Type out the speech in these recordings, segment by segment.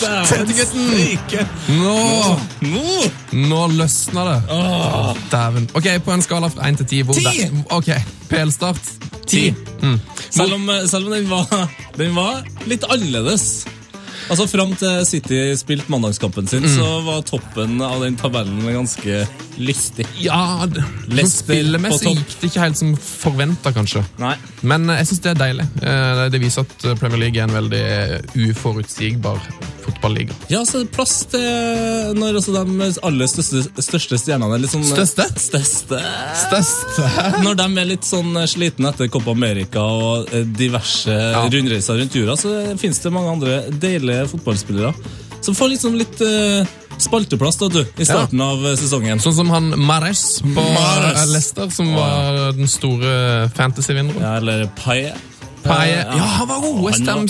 Tete-gutten! Nå, Nå! nå løsna det. Dæven. Ok, På en skala fra 1 til 10 hvor Ti! Ok, PL-start. 10. Mm. Selv om, selv om den, var, den var litt annerledes. Altså Fram til City spilte mandagskampen sin, så var toppen av den tabellen ganske lystig. Ja, det- Leicester spillemessig topp. gikk det ikke helt som forventa, kanskje. Nei. Men eh, jeg syns det er deilig. Eh, Det viser at eh, Premier League er en veldig eh, uforutsigbar fotballiga. Ja, så er det plass til når også de aller største, største stjernene er litt sånn Største? Største. Største Når de er litt sånn slitne etter Copa America og diverse diverse rundreiser rundt jorda, så finnes det mange andre deilige fotballspillere som får liksom litt uh, spalteplass da, du, i starten av eh, sesongen. Sånn som han Mares på Mares. eh, Leicester, som var den store fantasy-vinneren. Ja, eller Paye. Paye. Eh, Ja, han var god! West han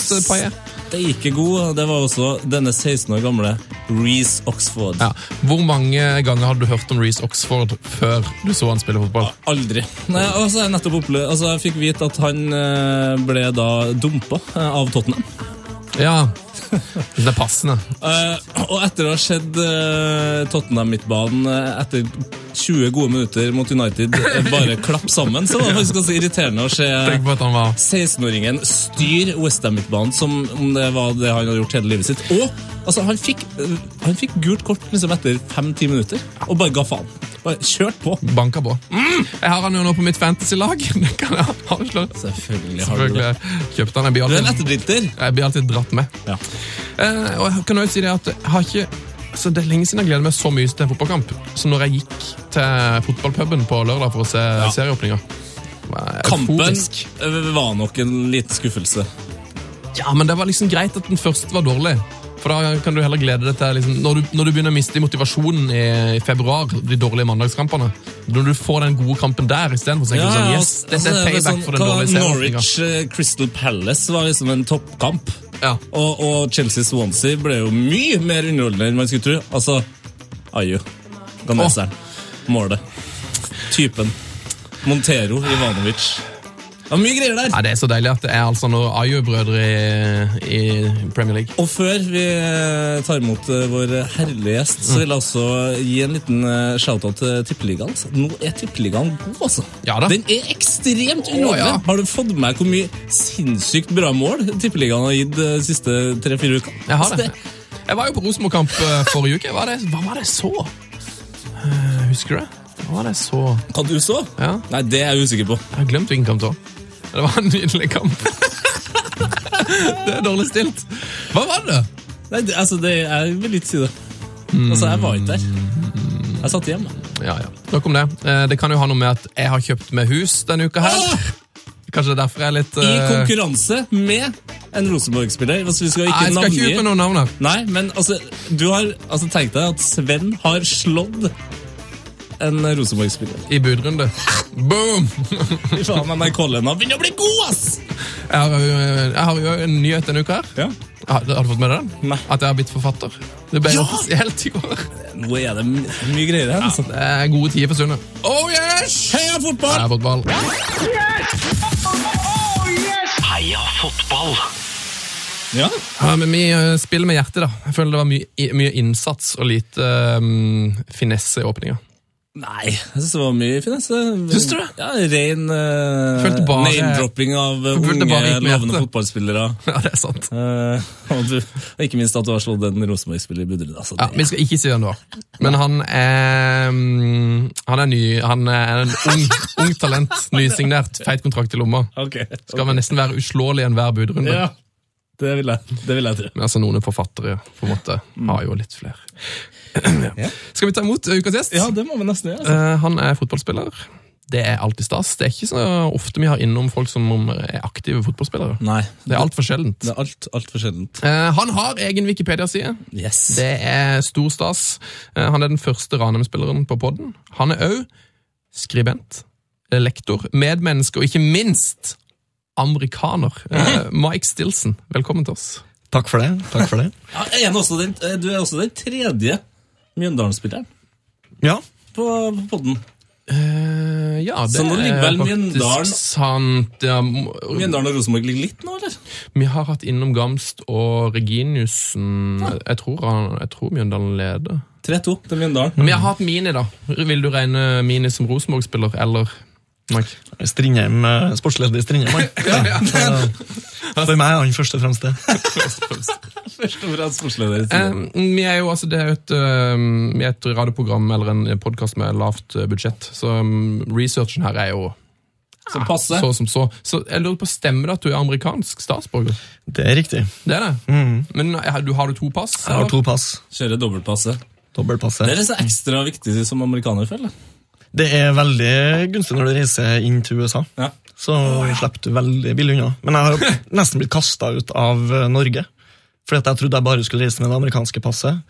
Paye. Steike god. Det var også denne 16 år gamle Reece Oxford. Ja. Hvor mange ganger hadde du hørt om Reece Oxford før du så han spille fotball? Aldri. Nei, altså, jeg, nettopp opplevd, altså, jeg fikk vite at han eh, ble da dumpa eh, av Tottenham. Ja, det er passende. Uh, og etter å ha sett uh, Tottenham-midtbanen uh, etter 20 gode minutter mot United bare klappe sammen, så var det faktisk ganske irriterende å se Tenk på at han var 16-åringen styre Westham-midtbanen som om det var det han hadde gjort hele livet sitt. Og altså, han, fikk, han fikk gult kort liksom etter 5-10 minutter, og bare ga faen. Bare kjørt på. banka på. Jeg har han jo nå på mitt fantasy-lag. Selvfølgelig har du det. Kjøpte han. Jeg blir Du er en alltid, jeg blir alltid dratt med. Ja. Eh, og jeg kan også si det at jeg har ikke så Det er lenge siden jeg gleder meg så mye til en fotballkamp som når jeg gikk til fotballpuben på lørdag for å se serieåpninga. Kampen eh, var nok en liten skuffelse. Ja, men det var liksom greit at den første var dårlig. For da kan du heller glede deg til liksom, når, du, når du begynner å miste motivasjonen i, i februar, de dårlige mandagskampene Når du får den gode kampen der istedenfor, så ja, sånn Yes, altså, dette er payback sånn, for den dårlige serien. Norwich eh, Crystal Palace var liksom en toppkamp. Ja. Og, og Chelsea-Swansea ble jo mye mer underholdende enn man skulle tro. Altså, Ayu, Ganeseren, målet, typen, Montero, Ivanovic. Det var mye greier der. Ja, Det er så deilig at det er altså noen Ayo-brødre i, i Premier League. Og før vi eh, tar imot eh, vår herlige gjest, så vil jeg også gi en liten eh, shout-out til Tippeligaen. altså. Nå er Tippeligaen god, altså. Ja da. Den er ekstremt underholdende. ja. Har du fått med hvor mye sinnssykt bra mål Tippeligaen har gitt de siste tre-fire ukene? Jeg har Altså, det. Jeg var jo på Rosenborg-kamp forrige uke. Hva var det, hva var det så? Husker du det? Hva var det så? Hva du så? Ja. Nei, det er jeg usikker på. Jeg har glemt hvilken kamp det var. Det var en nydelig kamp. det er dårlig stilt. Hva var det? Nei, det, altså, det, Jeg vil ikke si det. Altså, Jeg var ikke der. Jeg satt hjemme. Ja, ja. Nok om det. Eh, Det kan jo ha noe med at jeg har kjøpt meg hus denne uka her. Åh! Kanskje det er derfor jeg er litt I eh, konkurranse med en Rosenborg-spiller. Altså, vi skal Nei, Jeg skal ikke ut med noen navn. Nei, men altså, du har altså, tenkt deg at Sven har slått en Rosenborg-spiller. I budrunde. Boom! Fy faen, NRK-lønna begynner å bli god, ass! Jeg har, jo- jeg har jo en nyhet denne uka her. Ja. Har, har du fått med deg den? Nei. At jeg har blitt forfatter. Det ble Ja! offisielt i går. Nå er det my mye greier her. Altså. Det er gode tider for Sunne. Oh yes! Heia fotball! Heia fotball. Yes! Oh, yes! Heia fotball! Ja. Ja, men vi eh, spiller med hjertet, da. Jeg føler det var mye, mye innsats og lite um, finesse i åpninga. Nei, jeg syns det var mye finesse. Syns du det? Ja, Ren uh, name-dropping av uh, unge, lovende fotballspillere. Ja, det er sant. Uh, og, du, og ikke minst at du har slått en Rosenborg-spiller i budrunde. Altså, Ja, Vi skal ikke si det var. Men han er mm, Han er ny. Han er en ung, ung talent. Nysignert. Feit kontrakt i lomma. Ok. Skal vel nesten være uslåelig enhver budrunde. Ja, det vil jeg, det vil jeg tro. Men altså, noen forfattere på en måte har jo litt flere. Skal vi ta imot ukas gjest? Ja, det må vi nesten gjøre. Altså. Eh, han er fotballspiller. Det er alltid stas. Det er ikke så ofte vi har innom folk som er aktive fotballspillere. Nei. Det er altfor sjeldent. Det er alt, altfor sjeldent. Eh, han har egen Wikipedia-side. Yes. Det er stor stas. Eh, Han er den første Ranheim-spilleren på podden. Han er òg skribent, lektor, medmenneske og ikke minst amerikaner. Mike Stilson, velkommen til oss. Takk for det. takk for det. Ja, er også den, du er også den tredje Mjøndalen-spilleren Ja, på, på podden. Eh, ja, det Så nå ligger vel er faktisk Mjøndalen- sant. Ja, m- Mjøndalen og Rosenborg ligger litt nå, eller? vi har hatt innom Gamst og Reginiussen. Jeg tror, han, jeg tror Mjøndalen leder. 3-2 til Mjøndalen. Men vi har hatt Mini, da. Vil du regne Mini som Rosenborg-spiller, eller Strindheim, eh, sportsleder i Strindheim. ja, ja. For meg er han først og fremst det. Først og fremst sportsleder. Eh, vi er jo, altså, det er jo et, um, et radioprogram eller en podkast med lavt eh, budsjett, så um, researchen her er jo Så passer. så som så. Så jeg lurer på, Stemmer det at du er amerikansk statsborger? Det er riktig. Det er det. Men har du, har du to pass? Jeg har to pass. Kjører dobbeltpasse. Det Dobbeltpasset. er så ekstra viktig som amerikaner, føler jeg. Det er veldig gunstig når du reiser inn til USA. Ja. Så slipper du veldig billig unna. Men jeg har nesten blitt kasta ut av eh, Norge. Fordi at jeg trodde jeg bare skulle reise med det amerikanske passet.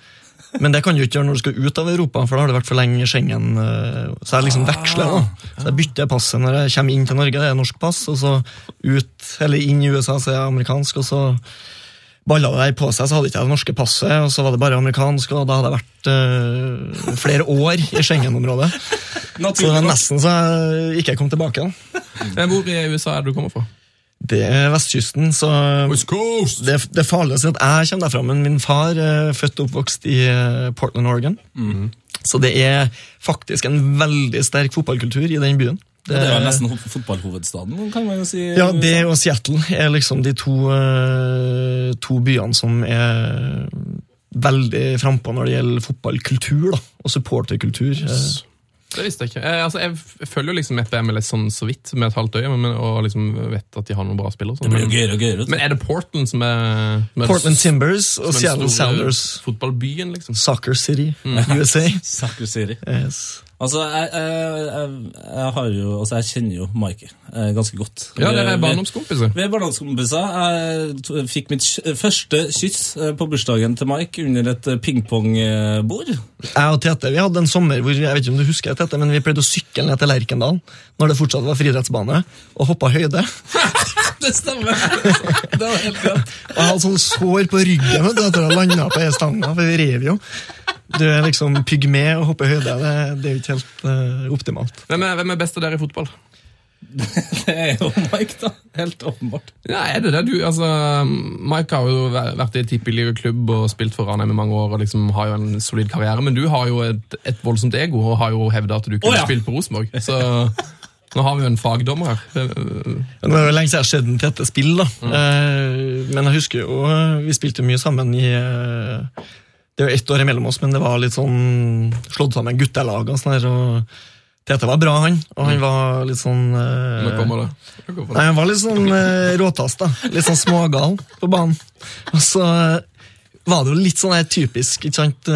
Men det kan du ikke gjøre når du skal ut av Europa, for da har det vært for lenge i Schengen. eh, Så jeg liksom veksler. da. Så jeg bytter passet når jeg kommer inn til Norge, det er norsk pass, og så ut, eller inn i USA så er jeg amerikansk, og så balla det på seg, så hadde ikke jeg det norske passet, og så var det bare amerikansk, og da hadde jeg vært eh, flere år i Schengen-området. Så det var nesten så jeg ikke kom tilbake. da. Hvor i USA er det du kommer fra? Det er vestkysten, så det, det er farlig å si at jeg kommer derfra, men min far er født og oppvokst i eh, Portland, Oregon. Så det er faktisk en veldig sterk fotballkultur i den byen. Det er vel nesten fotballhovedstaden, kan man jo si. ja, det og Seattle er liksom de to, eh, to byene som er veldig frampå når det gjelder fotballkultur da, og supporterkultur. Eh, Det visste jeg ikke. Jeg, altså, jeg, følger jo liksom etter MLS sånn så vidt med et halvt øye, men, og liksom vet at de har noen bra spillere. og Det Sånn. blir jo Men, gøyere og gøyere. men er det Portland som er, Portland Timbers og Seattle Sounders. Fotballbyen, liksom. Soccer City, USA. Soccer City. Yes. Altså, jeg, jeg, jeg, har jo Altså, jeg kjenner jo Mike eh, ganske godt. Ja, dere er barndomskompiser. Vi er barndomskompiser. Jeg fikk mitt første kyss eh, på bursdagen til Mike under et eh, pingpongbord. Jeg og Tete vi hadde en sommer hvor jeg vet ikke om du husker Tete, men vi pleide å sykle ned til Lerkendal når det fortsatt var friidrettsbane, og hoppa høyde. Det stemmer! det var helt rett. Og jeg hadde sånn sår på ryggen vet du, etter å ha landa på ei stanga, for vi rev jo. Du er liksom pygme og hopper høyde. Det, det er jo ikke helt uh, optimalt. Hvem er, hvem er best av dere i fotball? Det er jo Mike, da. Helt åpenbart. Ja, er det det? Du, altså, Mike har jo vært i tippeligaklubb og spilt for Ranheim i mange år og liksom har jo en solid karriere, men du har jo et, et voldsomt ego og har jo hevda at du kunne oh, ja. spilt på Rosenborg. Så nå har vi jo en fagdommer her. Det er jo lenge siden jeg har sett en Tete spill, da. Eh, men jeg husker jo eh, Vi spilte mye sammen i eh, Det er jo ett år imellom oss, men det var litt sånn slått sammen guttelag og sånn her. og Tete var bra, han. Og han var litt sånn eh, Nå kommer det. Det. Nei, Han var litt sånn eh, råtass, da. Litt sånn smågal på banen. Og så var det jo litt sånn her typisk ikke sant,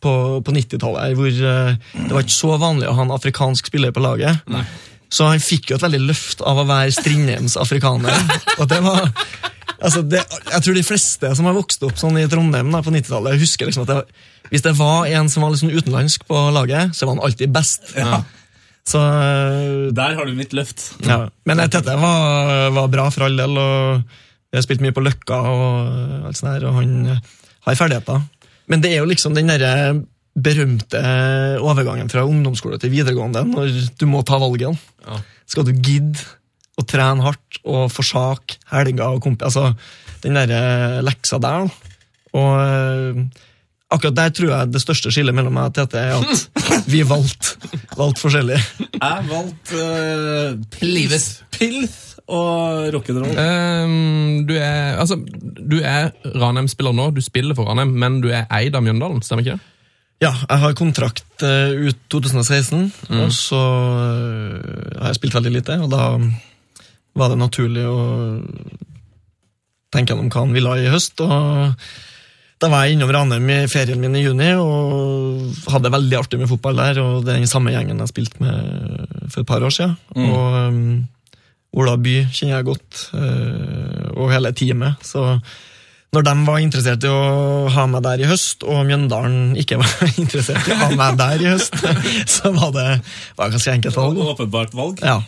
på, på 90-tallet, hvor eh, det var ikke så vanlig å ha en afrikansk spiller på laget. Så han fikk jo et veldig løft av å være Strindheims afrikaner. Og det var altså det, Jeg tror de fleste som har vokst opp sånn i Trondheim da, på 90-tallet, husker liksom at det, hvis det var en som var liksom utenlandsk på laget, så var han alltid best. Så eh, Der har du mitt løft. ja, men Tete var, var bra for all del, og jeg har spilt mye på Løkka, og alt sånt der, og han har ferdigheter. Men det er jo liksom den derre berømte overgangen fra ungdomsskole til videregående, når du må ta valget. Ja. Skal du gidde å trene hardt og forsake helger og kompi... Altså, den derre leksa der. Og eh, akkurat der tror jeg det største skillet mellom meg og Tete er at vi valgte valgt forskjellig. Jeg valgte uh, pils, pils og rock'n'roll. Um, du er, altså, du er Ranheim-spiller nå, du spiller for Ranheim, men du er eid av Mjøndalen, stemmer ikke det? Ja, jeg har kontrakt eh, ut 2016, og så eh, har jeg spilt veldig lite, og da var det naturlig å tenke gjennom hva han ville ha i høst. og Da var jeg innom Ranheim i ferien min i juni og hadde det veldig artig med fotball der. og Det er den samme gjengen jeg spilte med for et par år siden. Og um, Ola By kjenner jeg godt, eh, og hele teamet. Så når de var interessert i å ha meg der i høst, og Mjøndalen ikke var interessert i å ha meg der i høst, så var det var ganske enkelt valg. Åpenbart valg. Ja.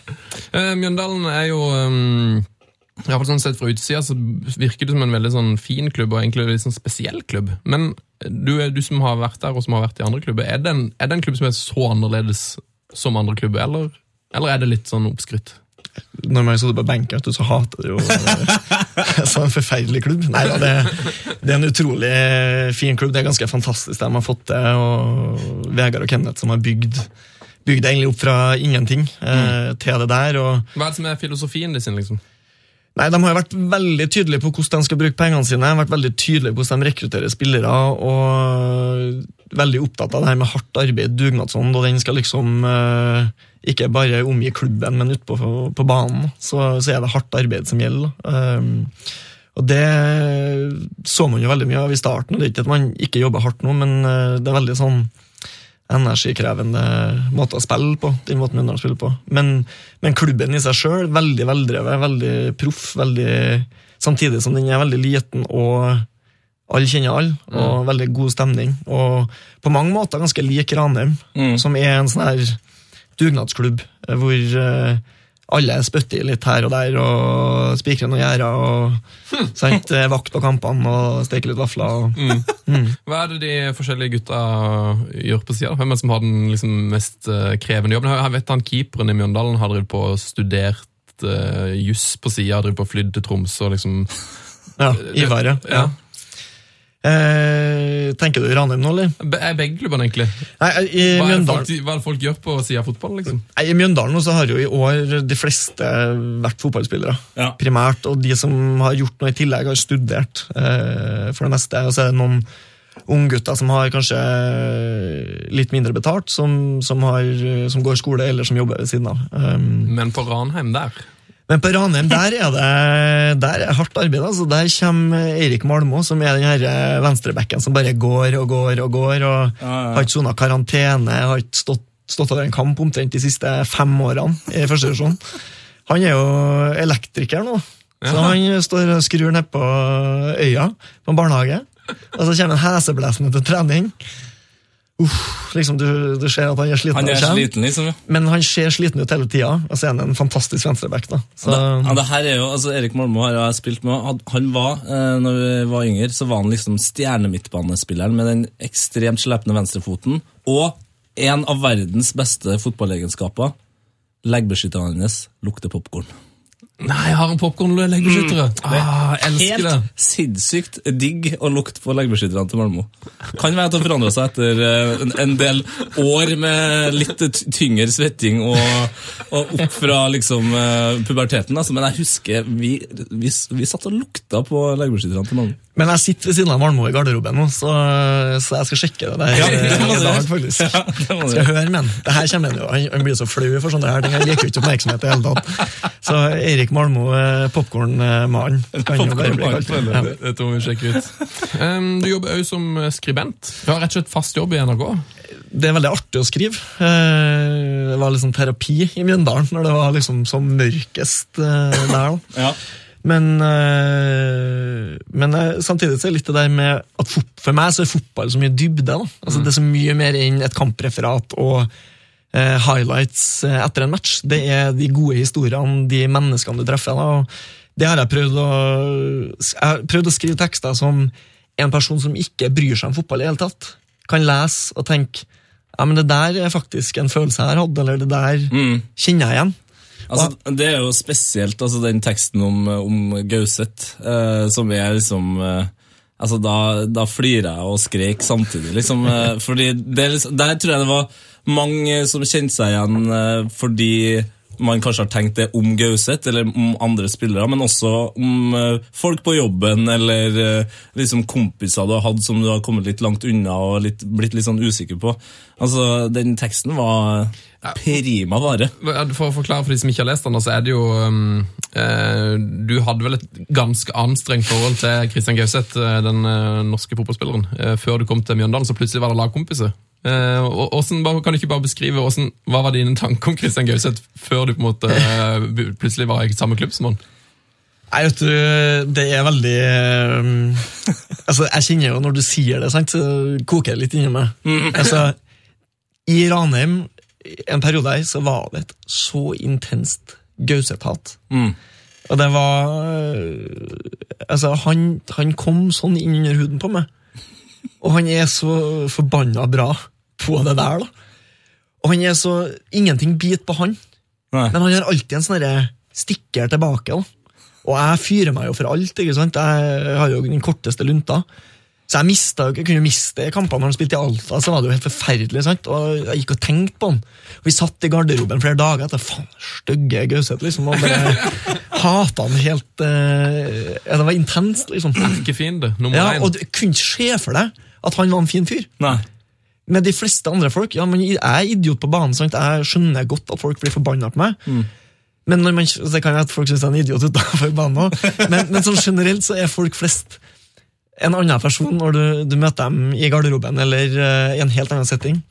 Eh, Mjøndalen er jo um, i hvert fall sånn sett Fra utsida så virker det som en veldig sånn fin klubb og egentlig en litt sånn spesiell klubb. Men du, du som har vært der og som har vært i andre klubber, er det en, er det en klubb som er så annerledes som andre klubber, eller, eller er det litt sånn oppskrytt? Når man sitter på benken, så hater du jo eh, så en forferdelig klubb. Nei da, det, det er en utrolig fin klubb. Det er ganske fantastisk det de har fått til. og Vegard og Kenneth som har bygd, bygd egentlig opp fra ingenting eh, til det der. og Hva er det som er filosofien din? liksom? Nei, De har jo vært veldig tydelige på hvordan de skal bruke pengene sine. De har vært veldig tydelige på hvordan de rekrutterer spillere. Og veldig opptatt av det her med hardt arbeid, dugnadsånd. Og den skal liksom eh, ikke bare omgi klubben, men utpå på, banen. Så, så er det hardt arbeid som gjelder. Um, og det så man jo veldig mye av i starten. Det er ikke at man ikke jobber hardt nå, men eh, det er veldig sånn energikrevende måte å spille på. den måten Mjøndalen spiller på. Men, men klubben i seg sjøl, veldig veldrevet, veldig proff. veldig, Samtidig som den er veldig liten og alle kjenner alle, og veldig god stemning. Og på mange måter ganske lik Ranheim, Mm. som er en sånn her dugnadsklubb eh, hvor eh, alle spytter litt her og der og spikrer noen gjerder og sant, eh, vakt på kampene og steker litt vafler. Og, Hva er det de forskjellige gutta gjør på sida? Hvem er det som har den liksom, mest krevende jobben? Jeg vet han Keeperen i Mjøndalen har drevet på og studert uh, juss på sida, drevet på flydd til Tromsø og liksom ja, Ivar, ja. Ja. Eh, tenker du Ranheim nå, eller? Be- Er begge klubbene, egentlig? Nei, i Hva er, folk, hva er det folk gjør på sida av fotball? liksom? nei, i Mjøndalen så har jo i år de fleste vært fotballspillere. Ja. Primært, og de som har gjort noe i tillegg, har studert eh, for det meste. Og så er det noen unggutter som har kanskje litt mindre betalt, som, som, har, som går skole eller som jobber ved siden av. Um, Men på Ranheim der Men på Ranheim der er det der er hardt arbeid. altså. Der kommer Eirik Malmo, som er den her venstrebekken som bare går og går og går. og Ja, ja. Har ikke sona karantene, har ikke stått, stått over en kamp omtrent de siste fem årene i første divisjon. Han er jo elektriker nå, så han står og skrur ned på øya på en barnehage. Og så kommer han heseblesende til trening. Uff, liksom du, du ser at han er sliten. Han er sliten, liksom. ja. Men han ser sliten ut hele tida, og så er han en fantastisk venstreback. da. Så, Det, ja, det her er jo, altså Erik Malmo har jeg spilt med. Han, han var, eh, når vi var yngre, så var han liksom stjernemidtbanespilleren med den ekstremt slepne venstrefoten. Og en av verdens beste fotballegenskaper. Leggbeskytteren hans lukter popkorn. Nei, jeg har en popkornleggbeskyttere! Ah, jeg elsker det! Helt sinnssykt digg å lukte på leggbeskytterne til Malmo. Kan være at det forandra seg etter eh, en, en del år med litt tyngre svetting og, og opp fra liksom eh, puberteten. Altså. Men jeg husker vi, vi, vi satt og lukta på leggbeskytterne til Malmo. Men jeg sitter ved siden av Malmo i garderoben nå, så, så jeg skal sjekke det der Ja, det må i du dag, faktisk. Ja, det må du skal høre med han. Det her kommer han jo, han, blir så flau for sånne her ting. Han liker jo ikke oppmerksomhet i det hele tatt. Så Eirik Malmo, eh, popkornmannen, kan jo bare bli kalt. Ja. Det, det må vi sjekke ut. Um, du jobber òg som skribent. Du har rett og slett fast jobb i NRK. Det er veldig artig å skrive. Eh, Det var liksom terapi i Mjøndalen når det var liksom som mørkest eh, der. da. Ja. Men, øh, men øh, samtidig så er litt det der med at fot, for meg så er fotball så mye dybde. Altså Det er så mye mer enn et kampreferat og øh, highlights øh, etter en match. Det er de gode historiene, de menneskene du treffer. Det har jeg prøvd å Jeg har prøvd å skrive tekster som en person som ikke bryr seg om fotball i hele tatt, kan lese og tenke ja, men det der er faktisk en følelse jeg har hatt, eller det der kjenner jeg igjen. Altså, det er jo spesielt altså, den teksten om, om Gauseth, eh, som er liksom eh, Altså, da, da flirer jeg og skrek samtidig, liksom. Eh, fordi det liksom, Der tror jeg det var mange som kjente seg igjen eh, fordi man kanskje har tenkt det om Gauseth eller om andre spillere, men også om eh, folk på jobben eller eh, liksom kompiser du har hatt som du har kommet litt langt unna og litt, blitt litt sånn usikker på. Altså, Den teksten var prima vare. For å forklare for de som ikke har lest den, så er det jo um, eh, Du hadde vel et ganske anstrengt forhold til Christian Gauseth, eh, den norske fotballspilleren, før du kom til Mjøndalen, så plutselig var det lagkompiser. Eh, og, hvordan, kan du ikke bare beskrive hvordan, Hva var dine tanker om Christian Gauseth før du på en måte uh, plutselig var i samme klubb som han? Nei, vet du, det er veldig um, Altså, Jeg kjenner jo når du sier det, sant, så koker det litt inni meg. Altså, I Ranheim, en periode her, så var det et så intenst Gauseth-hat. Mm. Og det var Altså, han, han kom sånn inn under huden på meg. Og han er så forbanna bra på det der, da. Og han er så Ingenting biter på han. Nei. Men han har alltid en sånn stikker tilbake. da. Og jeg fyrer meg jo for alt. ikke sant? Jeg har jo den korteste lunta. Så jeg mistet, jeg kunne jo miste kampene når han spilte i Alta. så var det jo helt forferdelig. sant? Og Jeg gikk og tenkte på han. Og Vi satt i garderoben flere dager etter faen, stygge Gauseth. liksom, og bare hata han helt eh, ja, Det var intenst, liksom. Erkefiende nummer Ja, og du kunne ikke se for deg at han var en fin fyr. Nei. Med de fleste andre folk, ja, men jeg er idiot på banen, sant? jeg skjønner godt at folk blir forbanna på meg. Men når man, så det kan være at folk syns jeg er en idiot utenfor banen også. Men, men sånn generelt så er folk flest en annen person når du, du møter dem i garderoben eller uh, i en helt annen setting.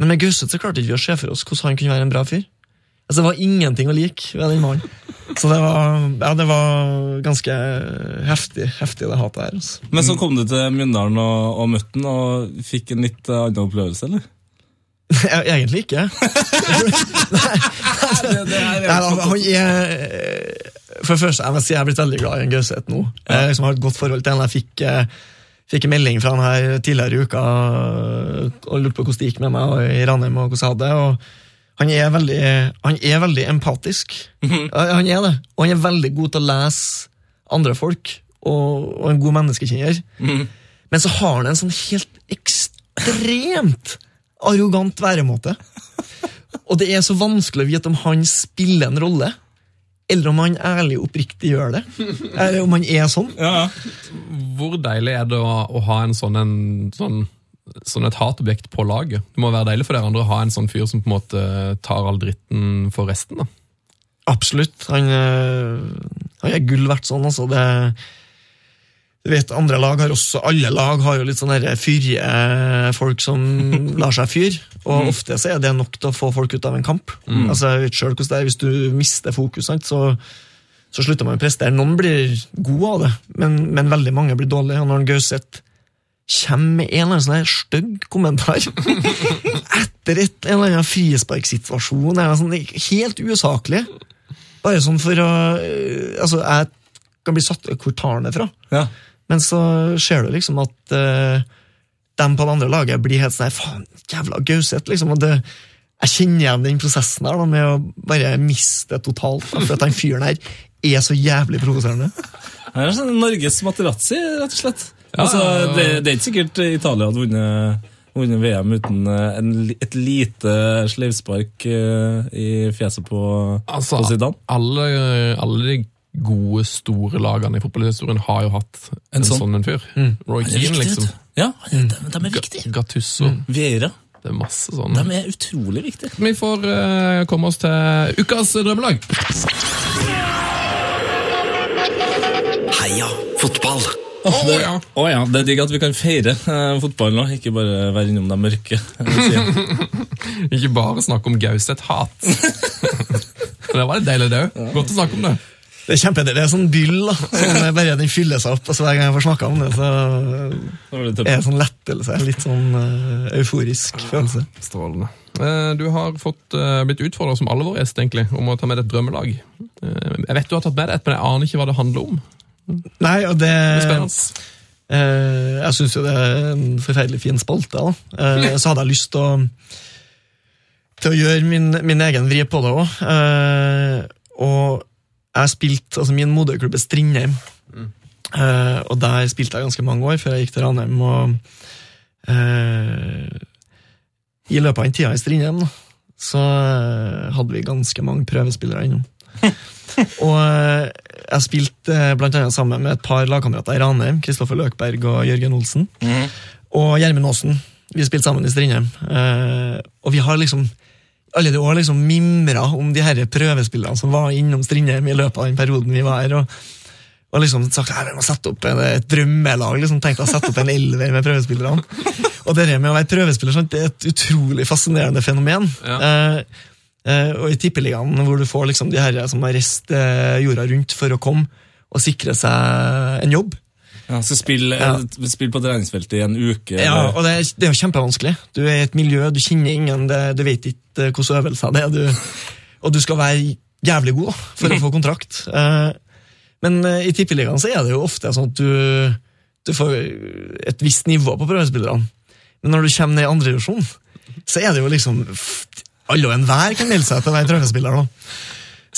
Men med Gauseth klarte ikke vi å se for oss hvordan han kunne være en bra fyr. Altså, Det var ingenting å like ved den mannen. Så det var, ja, det var ganske heftig, heftig det hatet her. Altså. Men så kom du til Myndalen og, og møtte han og fikk en litt uh, annen opplevelse, eller? Egentlig ikke. Nei, Nei, han er For det første, jeg må si jeg er blitt veldig glad i en Gauseth nå. Jeg liksom har et godt forhold til han. Jeg fikk, eh, fikk en melding fra han her tidligere i uka og lurte på hvordan det gikk med meg i Ranheim. og hvordan jeg hadde det, og han er veldig, han er veldig empatisk. Ja, Han er det. Og han er veldig god til å lese andre folk, og, og en god menneskekjenner. Men så har han en sånn helt ekstremt arrogant væremåte. Og det er så vanskelig å vite om han spiller en rolle, eller om han ærlig og oppriktig gjør det. Eller om han er sånn. Ja, Hvor deilig er det å, å ha en sånn, en, sånn, sånn et hatobjekt på laget? Det må være deilig for dere andre å ha en sånn fyr som på en måte tar all dritten for resten. da. Absolutt. Han, øh, han er gull verdt sånn, altså. Det, du vet, andre lag har også, Alle lag har jo litt sånne fyrige folk som lar seg fyre. Og ofte så er det nok til å få folk ut av en kamp. Altså, jeg vet selv hvordan det er. Hvis du mister fokus, så, så slutter man å prestere. Noen blir gode av det, men, men veldig mange blir dårlige. Og når Gauseth kommer med en eller annen sånn stygg kommentar etter et, en eller annen frisparksituasjon, Sånn, helt usaklig bare sånn for å øh, Altså, jeg kan bli satt Hvor tar han det fra? ja. Men så ser du liksom at uh, dem på det andre laget blir helt sånn Faen, jævla Gauseth, liksom. Og det, jeg kjenner igjen den prosessen her da, med å bare miste det totalt. For at den fyren her er så jævlig provoserende. Han er sånn Norges Materazzi, rett og slett. Ja, altså, det, det er ikke sikkert Italia hadde vunnet, vunnet VM uten eh, en, et lite sleivspark eh, i fjeset på, Altså, på Zidane. alle, alle de gode, store lagene i fotballhistorien har jo hatt en, En sånn, sånn. en fyr. Mm. Roy Keane, liksom. Ja, de, de er viktige. Gattusso. Vieira. Det er masse sånne. De er utrolig viktige. Vi får uh, komme oss til ukas drømmelag. Heia fotball! Å det, ja. Oh, ja, det er digg at vi kan feire eh, fotballen nå, ikke bare være innom de mørke. Ikke bare snakke om Gauseth-hat. det var litt deilig, det òg. Godt å snakke om det. Det er kjempedeilig. Det er sånn byll, da. Sånn, bare den fyller seg opp. og så Hver gang jeg får snakka om det, så det er det sånn lettelse. Litt sånn uh, euforisk følelse. Strålende. Eh, Du har fått, uh, blitt utfordra som alle våre gjester egentlig, om å ta med deg et drømmelag. Jeg vet du har tatt med deg et, men jeg aner ikke hva det handler om. Nei, og det Det. Eh, jeg syns jo det er en forferdelig fin spalte. Eh, så hadde jeg lyst til å, til å gjøre min, min egen vri på det òg. og jeg spilte, altså Min moderklubb er Strindheim. Eh, og der spilte jeg ganske mange år før jeg gikk til Ranheim. og eh, I løpet av den tida i Strindheim så eh, hadde vi ganske mange prøvespillere innom. Og eh, jeg spilte eh, annet sammen med et par lagkamerater i Ranheim, Kristoffer Løkberg og Jørgen Olsen. Og Gjermund Aasen. Vi spilte sammen i Strindheim. Eh, og vi har liksom alle de år liksom mimra om de her prøvespillene som var innom Strindheim i løpet av den perioden vi var her. Og, Og liksom sagt «Nei, vi må sette opp en, et drømmelag. liksom Tenkte å sette opp en elver med prøvespillerne. Og det med å være prøvespiller sant, det er et utrolig fascinerende fenomen. Ja. eh, og i Tippeligaen, hvor du får liksom de herre som har reist eh, jorda rundt for å komme og sikre seg en jobb. Ja, så spill, Ja. spill på treningsfeltet i en uke. Ja, og det er, det er jo kjempevanskelig. Du er i et miljø, du kjenner ingen, det, du vet ikke hvilke øvelser det er. Du, og du skal være jævlig god for å få kontrakt. Eh, men eh, i Tippeligaen så er det jo ofte sånn at du, du får et visst nivå på prøvespillerne. Men når du kommer ned i andre divisjon, så er det jo liksom Alle og enhver kan melde seg til å være prøvespiller. da.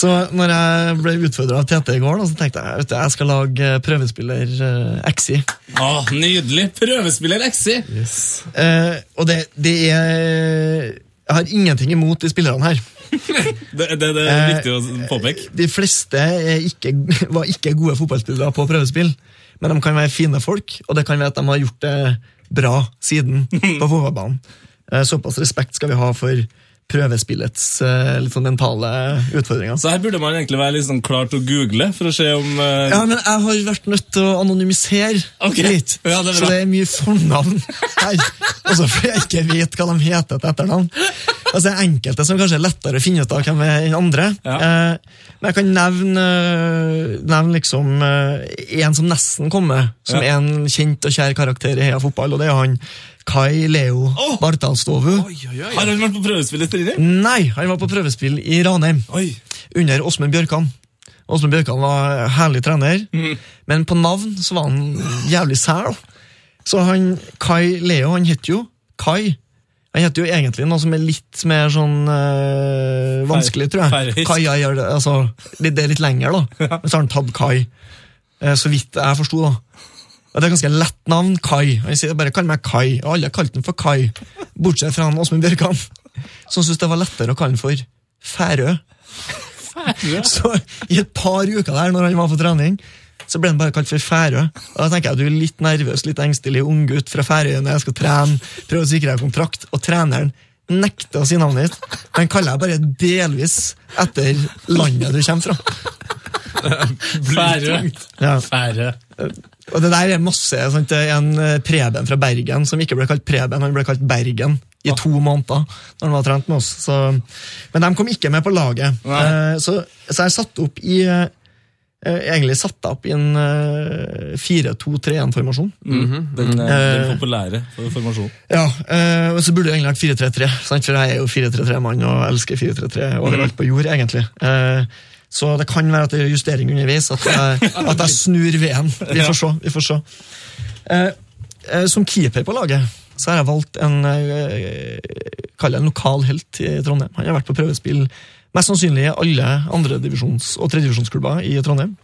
Så når jeg ble utfordra av Tete i går, så tenkte jeg du, jeg skal lage prøvespiller uh, XI. Åh, nydelig! Prøvespiller XI! Eh, og det, det er Jeg har ingenting imot de spillerne her. Det, det, det er Eh, viktig å påpeke. De fleste ikke, var ikke gode fotballspillere på prøvespill, men de kan være fine folk, og det kan være at de har gjort det bra siden på fotballbanen. Eh, såpass respekt skal vi ha for prøvespillets eh, litt sånn mentale utfordringer. Så her burde man egentlig være litt sånn klar til å google for å se om uh... Ja, men jeg har vært nødt til å anonymisere okay. litt. Ja, det så det er mye fornavn her. Også fordi jeg ikke vet hva de heter til etternavn. Altså, det er enkelte som kanskje er lettere å finne ut av hvem er enn andre. Ja. Eh, men jeg kan nevne, nevne liksom eh, en som nesten kommer, som Ja. er en kjent og kjær karakter i Heia Fotball, og det er han Kai Leo oh! Bartalstovu. Har han vært på prøvespill i Strindheim? Nei, han var på prøvespill i Ranheim under Åsmund Bjørkan. Åsmund Bjørkan var herlig trener, men på navn så var han jævlig sær. Så han, Kai Leo han het jo Kai. Han heter jo egentlig noe som er litt mer sånn øh, vanskelig, tror jeg. Kai, jeg gjør det, altså, det, det er litt lenger, da. Men så har han tatt Kai. Eh, Så vidt jeg forsto, da. Og Det er ganske lett navn. Kai. Han sier bare 'kall meg Kai', og alle kalte den for Kai. Bortsett fra han Åsmund Bjørkan, som syntes det var lettere å kalle den for Færø. Så i et par uker der, når han var på trening, så ble han bare kalt for Færø. Og da tenker jeg du er litt nervøs, litt engstelig unggutt fra Færøyene, jeg skal trene, prøve å sikre deg kontrakt, og treneren nekter å si navnet ditt. Den kaller jeg bare delvis etter landet du kommer fra. Færø. Ja. Færø. Og det der er masse sant? Det er en eh, Preben fra Bergen som ikke ble kalt Preben, han ble kalt Bergen i to måneder når han var trent med oss. Så, men de kom ikke med på laget. Eh, så, så jeg satt opp i eh, egentlig satt opp i en eh, 4-2-3-1-formasjon. Den, -hmm. den den, populære formasjonen. Ja, eh, og så burde det egentlig vært 4-3-3, for jeg er jo 4-3-3-mann og elsker 4-3-3 overalt på jord, egentlig. Eh, så det kan være at det er justering underveis, at jeg, at jeg snur VM. Vi får se. vi får se. Eh, eh, som keeper på laget så har jeg valgt en eh, en lokal helt i Trondheim. Han har vært på prøvespill mest sannsynlig er alle andredivisjons- og tredjedivisjonsklubber i Trondheim.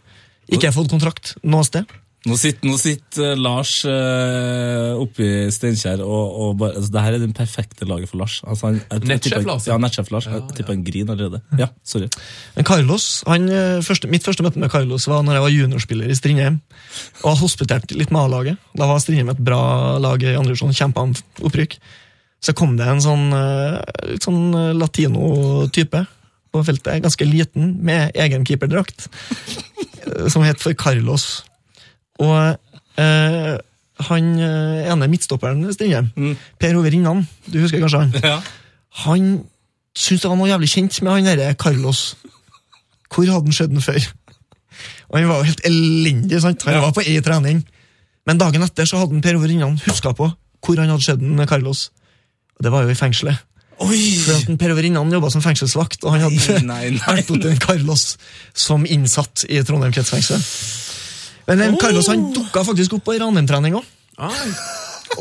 Ikke fått kontrakt noe sted. Nå sitter, nå sitter eh, Lars uh, oppe i Steinkjer og, og bare, altså, det her er det perfekte laget for Lars. Altså, han, jeg, jeg Nettsjef Lars, Ja, ja. nettsjef Lars. Jeg tipper han griner allerede. Ja, sorry. Men Carlos, han, eh, første, Mitt første møte med Carlos var når jeg var juniorspiller i Strindheim. Og hospiterte litt med A-laget. Da var Strindheim et bra lag i andre divisjon. Kjempa om opprykk. Så kom det en sånn, litt sånn latino-type på feltet. Ganske liten, med egen keeperdrakt. Som het for Carlos. Og eh, han eh, ene midtstopperen i mm. Per Ove Rinnan, du husker kanskje han? Ja. Han syntes det var noe jævlig kjent med han derre Carlos. Hvor hadde han skjedd den før? Og Han var jo helt elendig. sant? Han var på ei trening. Men dagen etter så hadde han Per Ove Rinnan huska på hvor han hadde skjedd den med Carlos. Og det var jo i fengselet. Oi! Per Overinnan jobba som fengselsvakt, og han hadde Nei, nei, vært borti Carlos som innsatt i Trondheim kretsfengsel. Men en Carlos han dukka faktisk opp på Ranheim-trening òg.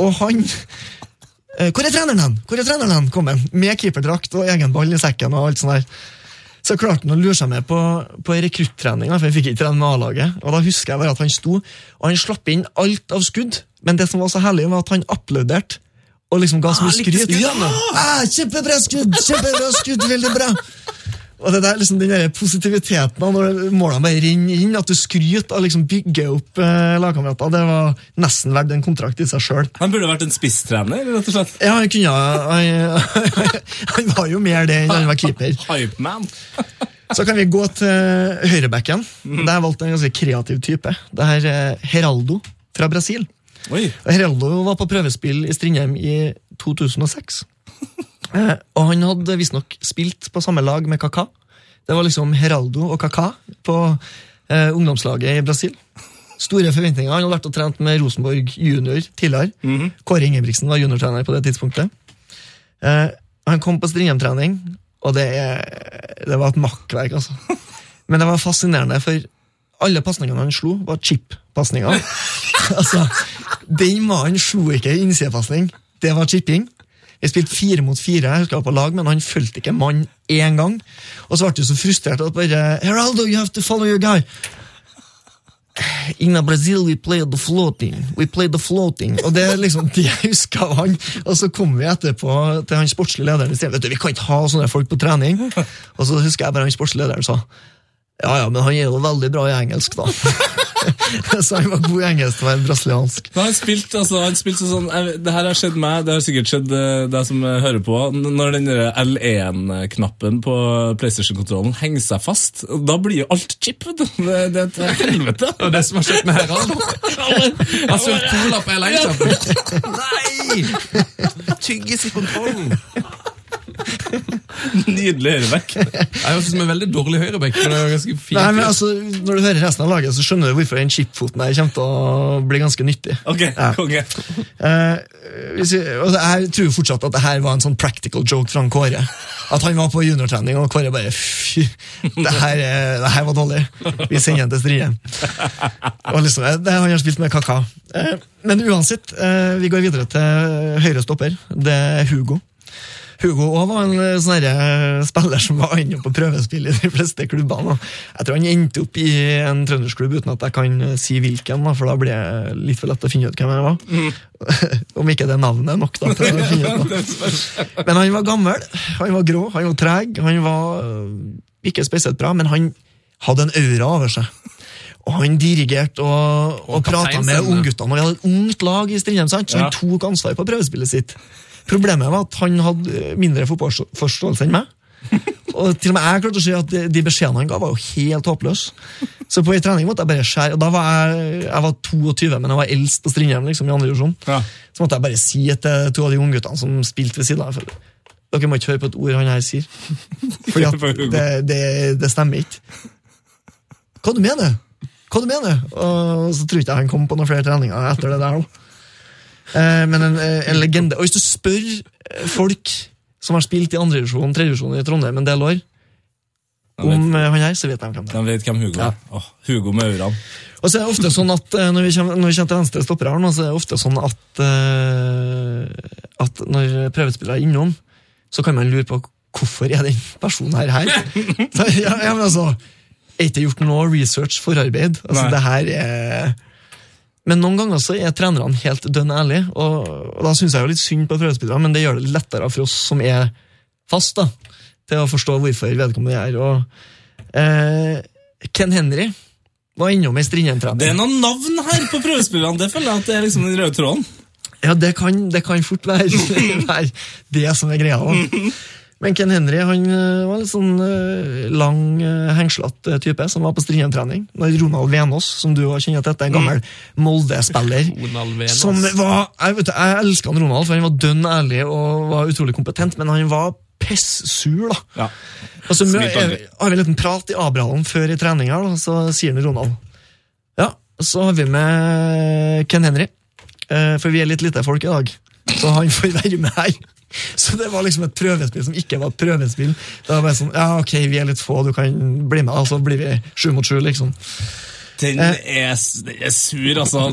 Og han eh, Hvor er treneren hen? Hvor er treneren hen? kom han, Med keeperdrakt og egen ball i sekken. og alt sånt der. Så klarte han å lure seg med på, på rekruttrening, for han fikk ikke trene med A-laget. Og da husker jeg bare at han sto, og han slapp inn alt av skudd. Men det som var så herlig, var at han applauderte. Og liksom ga så mye skryt. Ja! Ah, kjempebra skudd! Kjempebra skudd! Veldig bra! Og det der, liksom, den der positiviteten når målene bare renner inn, at du skryter og liksom bygger opp eh, lagkamerater, det var nesten verdt en kontrakt i seg sjøl. Han burde vært en spisstrener, rett og slett. Ja, han kunne han, han var jo mer det enn han var keeper. Hypeman. Så kan vi gå til høyrebacken. Der har jeg valgt en ganske kreativ type. Det er eh, Heraldo fra Brasil. Oi. Heraldo var på prøvespill i Strindheim i 2006. Eh, og han hadde visstnok spilt på samme lag med Kaká. Det var liksom Heraldo og Kaká på eh, ungdomslaget i Brasil. Store forventninger. Han hadde vært og trent med Rosenborg junior tidligere. Kåre Ingebrigtsen var juniortrener på det tidspunktet. Eh, han kom på Strindheim-trening, og det, er- det var et makkverk, altså. Men det var fascinerende, for alle pasningene han slo, var chip-pasninger. altså, den mannen slo ikke innsidepasning, det var chipping. Vi spilte fire mot fire, jeg husker på lag, men han fulgte ikke mann én gang. Og så ble du så frustrert at bare Heraldo, you have to follow your guy. In Brazil we play the floating. We play the floating. Og det er liksom det jeg husker av han. Og så kom vi etterpå til han sportslige lederen og sa vi kan ikke ha sånne folk på trening. Og så husker jeg bare han sportslige lederen sa ja, ja, men han er jo veldig bra i engelsk, da. så han var god i engelsk til å være brasiliansk. Men han spilte altså, han spilte sånn jeg, Det her har skjedd meg, det har sikkert skjedd eh, deg som eh, hører på. Når den L1-knappen på PlayStation-kontrollen henger seg fast, da blir jo alt chip. Det, det er et helvete. Det er det som har skjedd med her. Han sølt cola på L1-knappen. Nei! Tygges i kontrollen. Nydelig høyrebekk. Jeg høres ut som en veldig dårlig høyrebekk, men det er ganske fint. Nei, men altså, Når du hører resten av laget, så skjønner du hvorfor den chipfoten der kommer til å bli ganske nyttig. Ok, Ja. konge. Uh, hvis vi, altså, jeg tror fortsatt at det her var en sånn practical joke fra Kåre. At han var på juniortrening, og Kåre bare Fy, det her, er- det her var dårlig. Vi sender han til Strien. Og liksom, eh, det, han har spilt med Kaka. Uh, men uansett, uh, vi går videre til høyre stopper. Det er Hugo. Hugo også var en eh, sånn spiller som var inne på prøvespill i de fleste klubbene. Jeg tror han endte opp i en trøndersklubb uten at jeg kan eh, si hvilken, da, for da blir det litt for lett å finne ut hvem jeg var. Om ikke det navnet er nok, da. til å finne ut, da. Men han var gammel, han var grå, han var treg, han var ikke spesielt bra, men han hadde en aura over seg. Og han dirigerte og, og, Og prata med ungguttene. Vi hadde et ungt lag i Strindheim, så han Ja. tok ansvar på prøvespillet sitt. Problemet var at han hadde øh, mindre fotballforståelse enn meg. Og til og med jeg klarte å si at de, de beskjedene han ga, var jo helt håpløse. Så på en trening måtte jeg bare skjære. Og da var jeg, jeg var 22, men jeg var eldst på Strindheim liksom, i andre divisjon. Ja. Så måtte jeg bare si til to av de ungguttene som spilte ved siden av. Dere må ikke høre på et ord han her sier. Fordi at det, det, det stemmer ikke. Hva du mener Hva du mener? Og så tror ikke jeg han kom på noen flere treninger etter det der. da. Eh, Men en, en legende. Og hvis du spør eh, folk som har spilt i andredivisjon, tredjedivisjon i Trondheim en del år, om eh, han her, så vet de hvem det er. De vet hvem Hugo er. Åh, Hugo med ørene. Og så er det ofte sånn at eh, når vi kommer, når vi kommer til venstre stopper her, nå, så er det ofte sånn at, eh, at når prøvespillere er innom, så kan man lure på hvorfor er den personen her her? Ja, ja, men altså, er ikke gjort noe research, forarbeid? Altså, Nei. det her er... Men noen ganger så er trenerne helt dønn ærlige, og, og da syns jeg jo litt synd på prøvespillerne, men det gjør det lettere for oss som er fast, da, til å forstå hvorfor vedkommende er. Og, eh, Ken Henry var innom ei Strindheim-trening. Det er noen navn her på prøvespillerne. Det føler jeg at det er liksom den røde tråden. Ja, det kan, det kan fort være, være det som er greia. da. Men Ken Henry han øh, var litt sånn øh, lang, øh, hengslete type som var på Strindheim-trening. Ronald Venås, som du har kjenner til, en gammel Molde-spiller. Som var, jeg, vet, jeg elska Ronald, for han var dønn ærlig og var utrolig kompetent, men han var pess-sur. da. Ja. Og så mø- har vi en liten prat i Abrahallen før i treninga, så sier han Ronald Ja, så har vi med Ken Henry, eh, for vi er litt lite folk i dag, så han får være med her. Så det var liksom et prøvespill som ikke var et prøvespill. Det var bare sånn, ja ok, vi er litt få, du kan bli med, og så blir vi sju mot sju, liksom. Den er, den er sur, altså.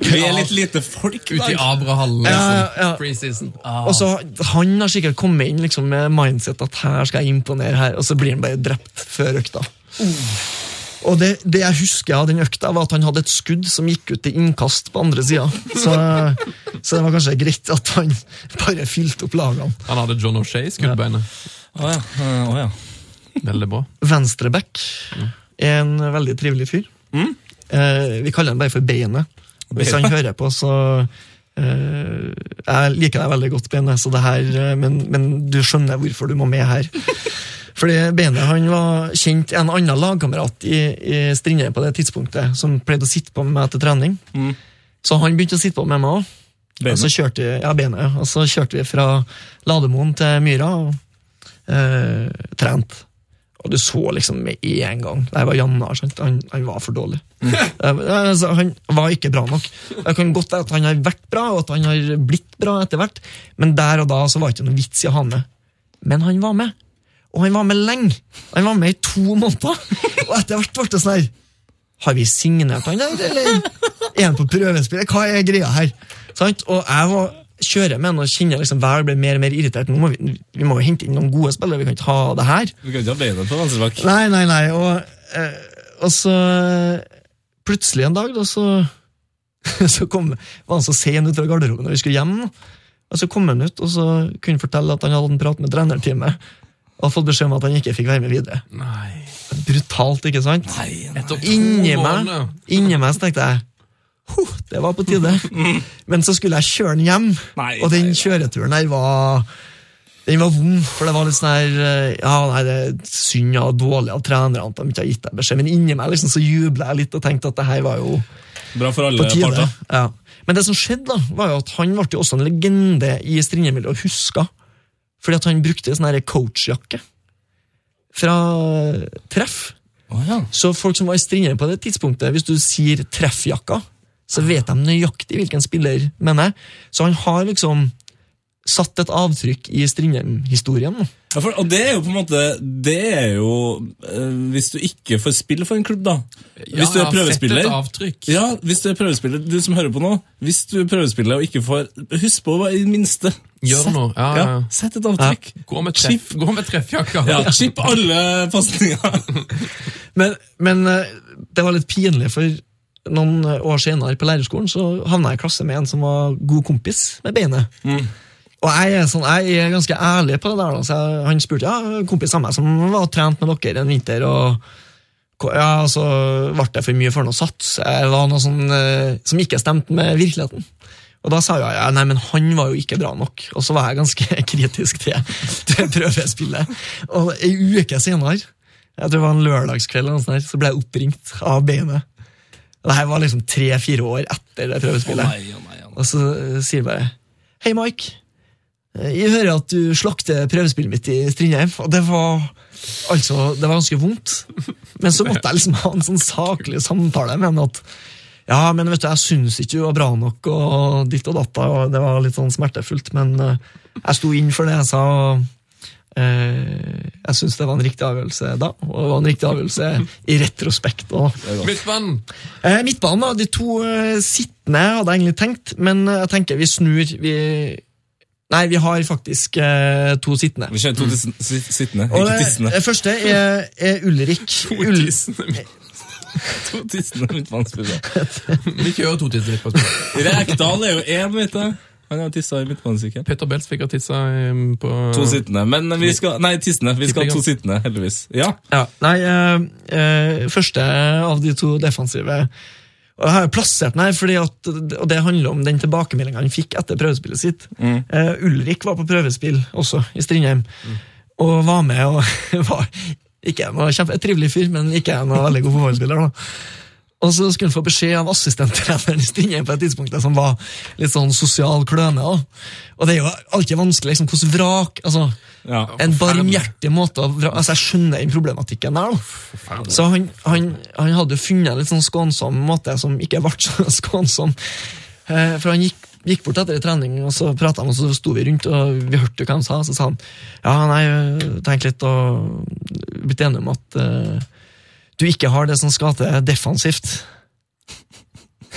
Vi er litt lite folk Ute i. Abrahallen, liksom. ja, ja. Ah. Og så Han har sikkert kommet inn liksom med mindset at her skal jeg imponere, her, og så blir han bare drept før økta. Og det, det jeg husker av den økta, var at han hadde et skudd som gikk ut til innkast på andre sida. Så, så det var kanskje greit at han bare fylte opp lagene. Han hadde John O'Shea i skuddbeinet. Å ja. Oh, ja. Veldig bra. Venstreback er en veldig trivelig fyr. Eh, vi kaller han bare for Beinet. Hvis han hører på, så Jeg liker deg veldig godt, Bene, så det her, eh, men, men du skjønner hvorfor du må med her. Fordi Bene han var kjent en annen lagkamerat i, i Strindheim på det tidspunktet, som pleide å sitte på med meg til trening. Så han begynte å sitte på med meg òg. Og så kjørte vi, ja, Bene. Og så kjørte vi fra Lademoen til Myra og eh, trent. Og du så liksom med en gang Det var Jannar. Han, han var for dårlig. Altså, han var ikke bra nok. Det kan godt være at han har vært bra, og at han har blitt bra etter hvert, men der og da så var det ikke noe vits i å ha med. Men han var med. Og han var med lenge. Han var med i to måneder. Og etter hvert ble det sånn her Har vi signert han der, eller er han på prøvespill? Hva er greia her? Sant? Og jeg var, kjører med og kjenner liksom hver ble mer og mer irritert. Nå må vi, vi må jo hente inn noen gode spillere, vi kan ikke ha det her. Vi kan ikke ha beina på venstrebakk. Nei, nei, nei. Og, eh, og så plutselig en dag, da, så, så kom, var han så sen ut fra garderoben når vi skulle hjem. Og så kom han ut og så kunne han fortelle at han hadde en prat med trenerteamet. Og fått beskjed om at han ikke fikk være med videre. Nei. Brutalt, ikke sant? Nei, nei. Inni meg, inni meg så tenkte jeg huh, det var på tide. Men så skulle jeg kjøre den hjem, Nei, og den kjøreturen her var den var vond, for det var litt sånn her eh, Ja, nei, det er synd og dårlig av trenerne at de ikke har gitt deg beskjed, men inni meg liksom så jubla jeg litt og tenkte at det her var jo Bra for alle parter. Ja. Men det som skjedde, da, var jo at han ble jo også en legende i Strindheim-miljøet huska. Fordi at han brukte sånn coachjakke fra treff. Oh, ja. Så folk som var i Strindheim på det tidspunktet, hvis du sier treffjakka, så vet de nøyaktig hvilken spiller mener. Så han har liksom satt et avtrykk i Strindheim-historien. Ja, for, og det er jo på en måte Det er jo øh, Hvis du ikke får spille for en klubb, da. Hvis du er prøvespiller et avtrykk. Ja, hvis du er prøvespiller, du som hører på nå. Hvis du er prøvespiller og ikke får Husk på i det minste. Gjør noe. Ja, ja. Sett et avtrykk. Gå med, treff, gå med treffjakka. Ja, chip alle pasninger. Men, men eh, det var litt pinlig, for noen år senere på lærerskolen så havna jeg i klasse med en som var god kompis med beinet. Og jeg er, sånn, jeg er ganske ærlig på det der. Så jeg, han spurte ja, kompis av meg som var trent med dere en vinter. og ja, Så ble det for mye for noe sats. Det var noe sånn, eh, som ikke stemte med virkeligheten. Og da sa jeg ja, nei, men han var jo ikke bra nok. Og så var jeg ganske kritisk til, til prøvespillet. Og ei uke senere, jeg tror det var en lørdagskveld, noe sånt så ble jeg oppringt av beinet. Og det her var liksom tre-fire år etter det prøvespillet. Og så eh, sier jeg bare Hei, Mike. Eh, Jeg hører at du slakter prøvespillet mitt i Strindheim. Og det var altså, det var ganske vondt. Men så måtte jeg liksom ha en sånn saklig samtale med han at ja, men vet du, jeg syns ikke du var bra nok, og ditt og datta, Og det var litt sånn smertefullt, men eh, jeg sto inn for det jeg sa. og eh, jeg syns det var en riktig avgjørelse da, og det var en riktig avgjørelse i retrospekt. Midtbanen. Eh, midtbanen, da. De to eh, sittende hadde jeg egentlig tenkt, men jeg tenker vi snur. Vi, nei, vi har faktisk eh, to sittende. Vi kjører to mm. sittende, ikke det, tissende. det første er, er Ulrik. Ull, To tissende midtbanespillere. Vi kjører to tissende midtbanespillere. Rekdal er jo én, vet du. Han har tissa i midtbanesykkelen. Petter Beltz fikk ha tissa på To sittende. Men vi skal Nei, tissende. Vi skal ha to sittende, heldigvis. Ja. ja, nei, eh, eh, første av de to defensive. Og jeg har jo plassert den her, fordi at, og det handler om den tilbakemeldinga han fikk etter prøvespillet sitt. Eh, Ulrik var på prøvespill også, i Strindheim, og var med og var ikke noe kjempe, trivelig fyr, men ikke noe veldig god fotballspiller. da. Og så skulle han få beskjed av assistenttreneren Strindheim på et tidspunkt som var litt sånn sosial kløne. Også. Og det er jo alltid vanskelig, liksom, hvordan vrak altså, ja. En barmhjertig måte å vrake. altså Jeg skjønner den problematikken der. Så han, han, han hadde jo funnet en litt sånn skånsom måte som ikke ble så skånsom. Eh, For han gikk, gikk bort etter trening, og så prata han, og så sto vi rundt, og vi hørte jo hva han sa. Så sa han ja, nei, tenk litt og blitt enige om at eh, du ikke har det som skal til defensivt.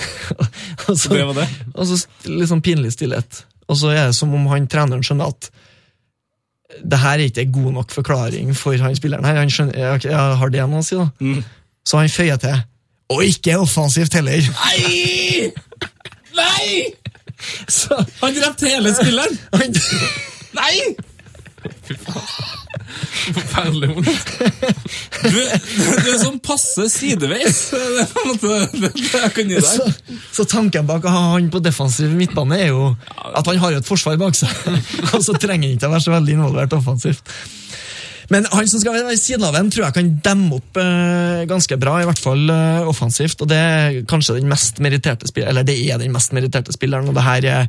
og så, Det var det. og så litt sånn pinlig stillhet. Og så er det som om han treneren skjønner at det her er ikke en god nok forklaring for han spilleren her. Han skjønner, jeg, jeg har det noe å si, da? Mm. Så han føyer til. Og ikke offensivt heller! Nei! Nei! Så Han drepte hele spilleren! han, Nei! Forferdelig vondt. Du, du er sånn passe sideveis. Det er på en måte det, det jeg kan gi så, deg. så tanken bak å ha han på defensiv midtbane er jo at han har jo et forsvar bak seg, og så trenger han ikke å være så veldig involvert offensivt. Men han som skal være ved siden av en, tror jeg kan demme opp eh, ganske bra, i hvert fall eh, offensivt. Og det er kanskje den mest meritterte spilleren, eller det er den mest meritterte spilleren. og det her er,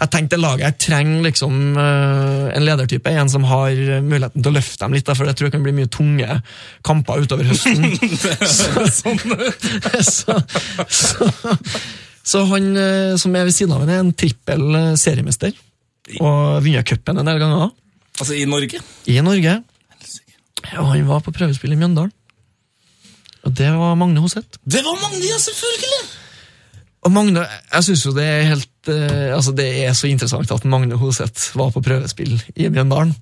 Jeg tenkte laget her trenger liksom eh, en ledertype, en som har muligheten til å løfte dem litt, for jeg tror det kan bli mye tunge kamper utover høsten. så, så, så, så han eh, som er ved siden av henne, er en trippel eh, seriemester. Og vunnet cupen en del ganger. Altså i Norge? I Norge. Ja, han var på prøvespill i Mjøndalen. Og det var Magne Hoseth. Det var Magne, ja, selvfølgelig! Og Magne, jeg synes jo det er helt eh, altså det er så interessant at Magne Hoseth var på prøvespill i Mjøndalen.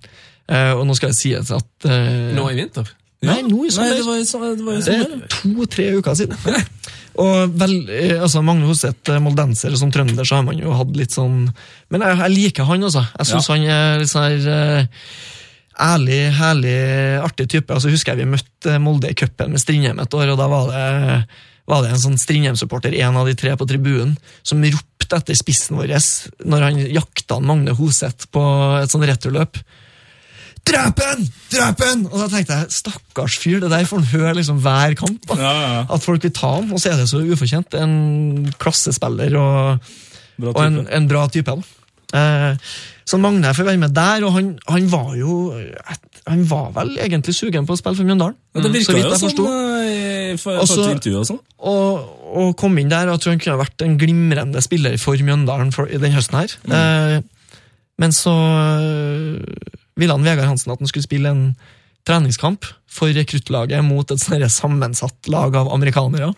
Eh, og nå skal jeg si at eh, Nå i vinter? Nei, nå i Nei, sommer. det var i det var i Det er to-tre uker siden. Og vel, eh, altså Magne Hoseth, eh, moldenser, som trønder, så har man jo hatt litt sånn Men jeg, jeg liker han, altså. Jeg syns Ja. han er litt sånn her eh, ærlig, herlig, artig type. Altså Husker jeg vi møtte Molde i cupen med Strindheim et år, og da var det, var det en sånn Strindheim-supporter, en av de tre på tribunen, som ropte etter spissen vår når han jakta Magne Hoseth på et sånn returløp. Drep DREPEN! Drep han! Og da tenkte jeg, stakkars fyr, det der får han høre liksom hver kamp. ja, ja. At folk vil ta ham, og så er det så ufortjent. En klassespiller og, Bra og en, en bra type. da. Eh, så Magne får være med der, og han, han var jo Han var vel egentlig sugen på å spille for Mjøndalen. Ja, det virka jo jeg sånn i for, Også- for et og sånn. Og, og kom inn der, og jeg tror han kunne vært en glimrende spiller for Mjøndalen for, i den høsten her. Eh, men så eh, ville han Vegard Hansen at han skulle spille en treningskamp for rekruttlaget mot et sånn sammensatt lag av amerikanere.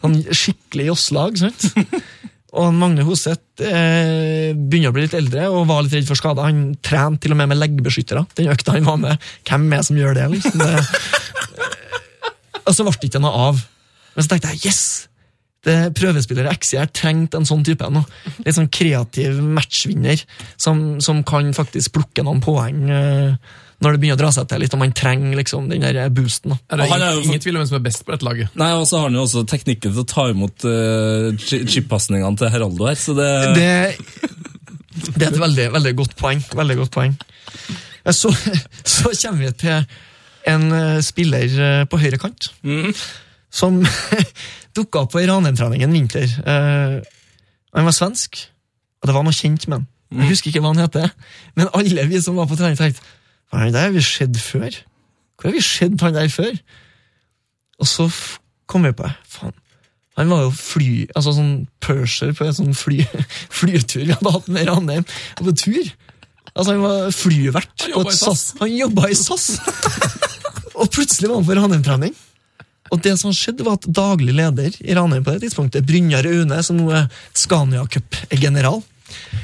Sånn skikkelig josslag, sant? Og Magne Hoseth eh, begynner å bli litt eldre og var litt redd for skader. Han trente til og med med leggbeskyttere. Den økta han var med. Hvem er det som gjør det? liksom? Det, og så ble det ikke noe av. Men så tenkte jeg yes! Det Prøvespillere XCR trengte en sånn type. nå. Litt sånn kreativ matchvinner som, som kan faktisk plukke noen poeng eh, når det begynner å dra seg til litt, og man trenger liksom den der boosten. da. Er det han er ingen, jo- ingen tvil om hvem som er best på dette laget? Nei, og så har han jo også teknikken til å ta imot uh, chip-pasningene til Heraldo her, så det, Det, det er et veldig, veldig godt poeng. Veldig godt poeng. Eh, Så, så kommer vi til en eh, spiller eh, på høyre kant som dukka opp på ei Ranheim-treningen vinter. Eh, han var svensk, og det var noe kjent med han. Jeg husker ikke hva han heter, men alle vi som var på trening, tenkte hva er det der har vi sett før? Hvor har vi sett han der før? Og så kom vi på faen, han var jo fly, altså sånn purser på en sånn fly, flytur vi hadde hatt med Ranheim. På tur. Altså Han var flyvert. Han jobba i SAS. Han jobba i SAS! og plutselig var han på Ranheim-trening. Og det som skjedde var at Daglig leder i Ranheim på det tidspunktet, Brynjar Aune, som nå er Scania Cup-general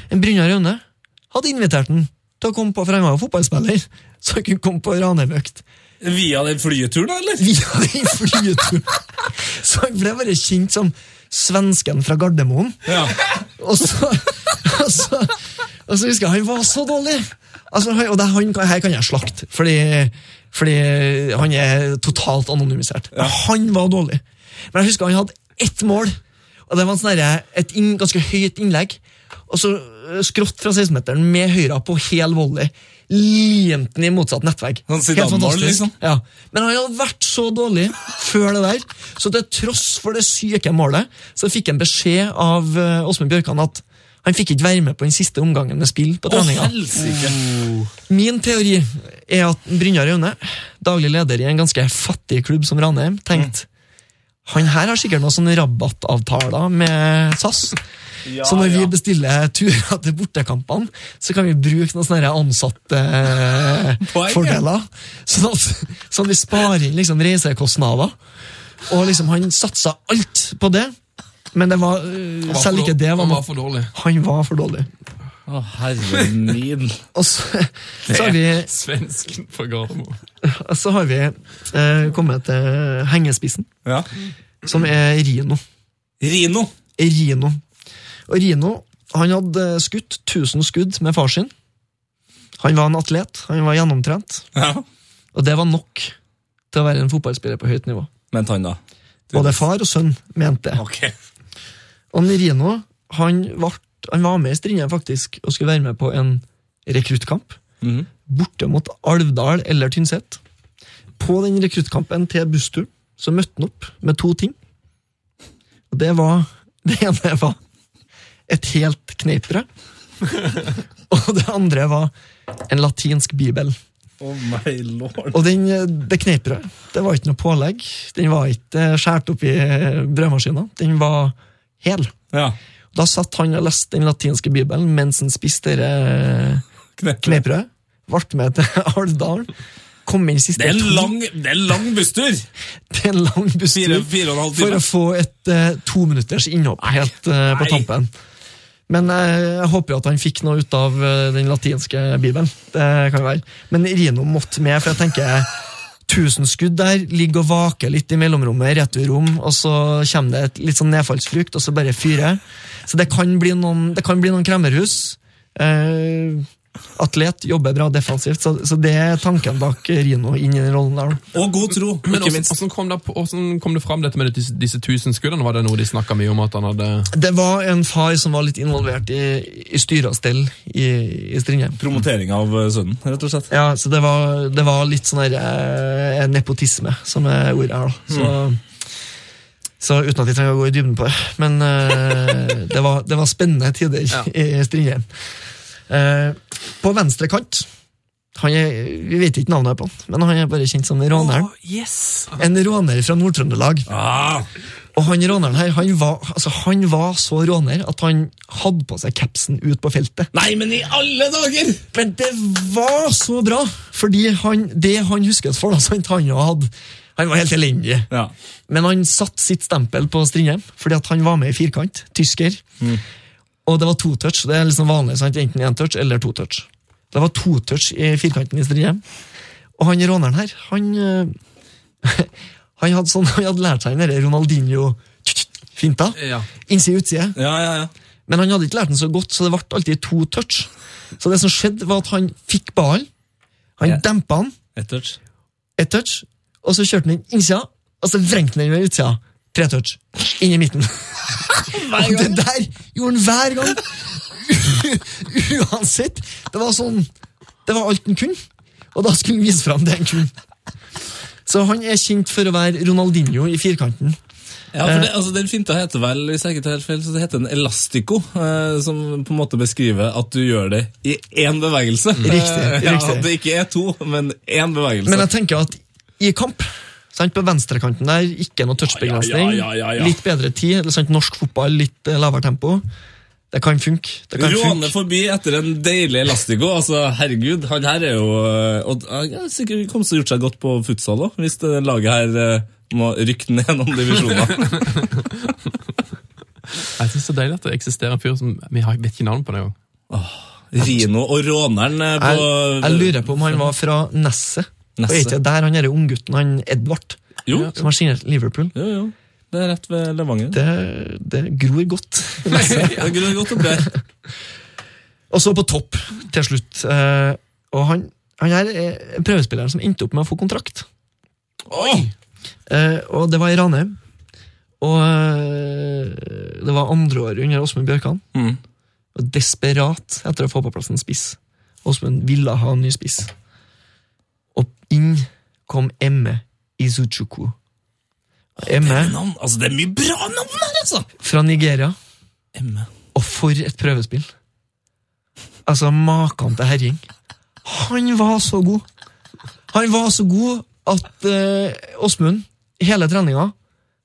En Brynjar Aune hadde invitert han til å komme på, for han var jo fotballspiller, så han kunne komme på Ranheim-økt. Via den flyturen, da, eller? Via den flyturen. Så han ble bare kjent som svensken fra Gardermoen. Ja. Og så, og så, og så husker jeg han var så dårlig! Altså, han, og det, han, her kan jeg slakte, fordi, fordi han er totalt anonymisert. Ja. Han var dårlig. Men jeg husker han hadde ett mål, og det var en sånn et inn, ganske høyt innlegg. Og så øh, skrått fra 16-meteren med høyra på hel volley. Limt den i motsatt nettvegg. Sånn Helt fantastisk. liksom. Ja. Men han hadde vært så dårlig før det der, så til tross for det syke målet, så fikk han beskjed av uh, Åsmund Bjørkan at han fikk ikke være med på den siste omgangen med spill på treninga. helsike! Min teori er at Brynjar Aune, daglig leder i en ganske fattig klubb som Ranheim, tenkte han her har sikkert noen sånne rabattavtaler med SAS. Ja, så når vi ja. bestiller turer til bortekampene, så kan vi bruke noen sånne ansatte Poeng, fordeler. Sånn at, sånn at vi sparer inn liksom reisekostnader. Og liksom han satsa alt på det, men det var, øh, var selv ikke det var Han var for dårlig. Han var for dårlig. Å, herre min. Og så, så har vi Svensken på Gardermoen. Så har vi eh, kommet til hengespissen, Ja. som er Rino. Rino. Rino. Og Rino han hadde skutt 1000 skudd med far sin. Han var en atlet, han var gjennomtrent, Ja. og det var nok til å være en fotballspiller på høyt nivå. Mente han, da? Både far og sønn mente det. Okay. Og Rino han, vart, han var med i Strindheim faktisk, og skulle være med på en rekruttkamp. Mhm. borte mot Alvdal eller Tynset. På den rekruttkampen til bussturen så møtte han opp med to ting. Og det var Det ene var et helt kneippbrød. og det andre var en latinsk bibel. Oh my lord. Og den, det kneippbrødet, det var ikke noe pålegg. Den var ikke skåret opp i brødmaskina. Den var hel. Ja. Da satt han og leste den latinske bibelen mens han spiste kneippbrødet. Ble med til Alvdalen. Kom inn siste Det er lang, det er lang busstur! Det er en lang busstur Fire, fire for å få et uh, tominutters innhopp helt uh, på Nei. Men eh, jeg håper jo at han fikk noe ut av eh, den latinske bibelen. Det kan være. Men Rino måtte med, for jeg tenker Tusen skudd der, ligger og vaker litt i mellomrommet, returrom, og så kommer det et litt sånn nedfallsfrukt, og så bare fyrer. Så det kan bli noen, det kan bli noen kremmerhus. Eh, atlet, jobber bra defensivt, så, så det er tanken bak Rino inn i den rollen der. Og god tro, Men ikke minst. hvordan, kom det, på- hvordan kom det fram dette med disse, disse tusen skuddene? Var det noe de snakka mye om at han hadde Det var en far som var litt involvert i, i styre og stell i, i Strindheim. Promotering av eh, sønnen, rett og slett. Ja, så det var, det var litt sånn der, eh, nepotisme, som er ordet her. da. Så, så uten at vi trenger å gå i dybden på det. Men uh, det, var, det var spennende tider Ja. i Strindheim. Eh, på venstre kant han er, Vi vet ikke navnet på han, men han er bare kjent som råneren. yes! En råner fra Nord-Trøndelag. Ah, Og han råneren her, han var, altså, han var så råner at han hadde på seg capsen ut på feltet. nei, men i alle dager! Men det var så bra! Fordi han, det han huskes for, da, sant, han, hadde, han var helt elendig. Ja. Men han satte sitt stempel på Strindheim, fordi han var med i firkant. Tysker. Og det var to touch. Det er liksom vanlig, sant? enten én touch eller to touch. Det var to touch i firkanten i Strindheim. Og han råneren her, han øh, Han hadde, sånn, han hadde lært seg den Ronaldinho-finta. Ja. Innside utside. Ja, ja, ja. Men han hadde ikke lært den så godt, så det ble alltid to touch. Så det som skjedde, var at han fikk ballen, han Ja. dempa den, Et touch. et touch, og så kjørte han inn innsida, og så vrengte han den ved utsida. Tre touch. Inn i midten. og det der gjorde han hver gang. Uansett. Det var sånn Det var alt han kunne. Og da skulle han vise fram det han kunne. Så han er kjent for å være Ronaldinho i firkanten. Ja, for det, altså, Den finta heter vel hvis jeg ikke tar feil, så det heter en elastico, eh, som på en måte beskriver at du gjør det i én bevegelse. Riktig, riktig. ja. At det ikke er to, men én bevegelse. Men jeg tenker at i kamp sant, På venstrekanten der, ikke noe touchbegrensning. Ja, ja, ja, ja, ja. Litt bedre tid. eller sant, Norsk fotball, litt eh, lavere tempo. Det kan funke. Det kan Råne funke. forbi etter en deilig elastico. altså Herregud, han her er jo eh, Og han har sikkert kommet til å gjort seg godt på futsal òg, hvis det laget her eh, må rykke ned noen divisjoner. Jeg synes det er deilig at det eksisterer en fyr som Vi har, vet ikke navnet på det engang. Rino og råneren på Jeg, jeg lurer på om han var fra Nesset. Og er ikke der han unggutten, han Edvard, Jo, som har signert Liverpool? jo, jo. Det er rett ved Levanger. Det, det gror godt. Det gror godt oppi her. Og så på topp, til slutt. Eh, og han, han er prøvespilleren som endte opp med å få kontrakt. Oi! Eh, og det var i Ranheim. Og eh, det var andreåret under Åsmund Bjørkan. Mm. Og desperat etter å få på plass en spiss. Åsmund ville ha en ny spiss. Inn kom Emme Izuchuku. Emme Navn, altså, det er mye bra navn her, altså! fra Nigeria. Emme. Og for et prøvespill! Altså, maken til herjing. Han var så god! Han var så god at Åsmund, hele treninga,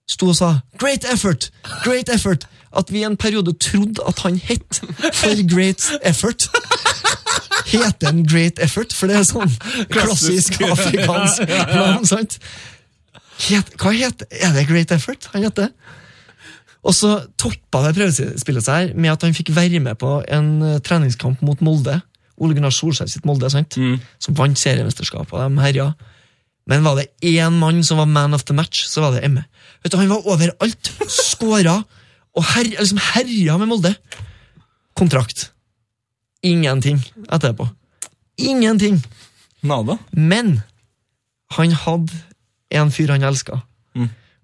sto og sa 'great effort', 'great effort'. At vi i en periode trodde at han het for 'great effort'. Heter en 'great effort'? For det er sånn klassisk afrikansk navn, sant? Het, hva heter Er det 'great effort' han heter? Og så toppa det prøvespillet seg med at han fikk være med på en eh, treningskamp mot Molde. Ole Gunnar Solskjær sitt Molde, sant? som vant seriemesterskapet. De herja. Men var det én mann som var man of the match, så var det Emme. Vet du, Han var overalt. Skåra og her, liksom herja med Molde. Kontrakt. Ingenting etterpå. Ingenting. Nada. Men han hadde en fyr han elska.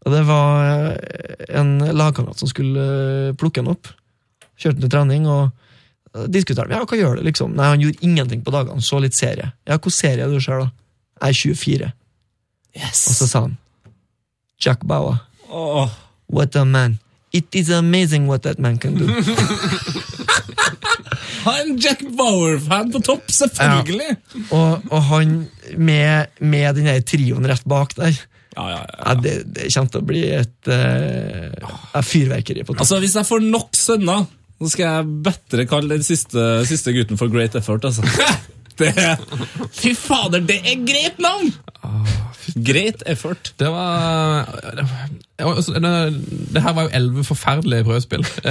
Og det var eh, en lagkamerat som skulle eh, plukke han opp. Kjørte han til trening, og diskuterte vi ja, hva gjør det liksom. Nei, Han gjorde ingenting på dagene, så litt serie. Ja, Hvilken serie du ser, da? Jeg er 24. Yes! Og så sa han Jack Bauer, Oh. what a man. It is amazing what that man can do. Ha en Jack Bauer-fan på topp, selvfølgelig! og, og han med, med den trioen rett bak der, Ja, ja, ja. ja, det, det kommer til å bli et uh, fyrverkeri på topp. Altså, Hvis jeg får nok sønner, så skal jeg bedre kalle den siste, siste gutten for Great Effort. altså. Det, fy fader, det er greit navn! Great Effort. Det var det, det, det her var jo elleve forferdelige prøvespill. Eh,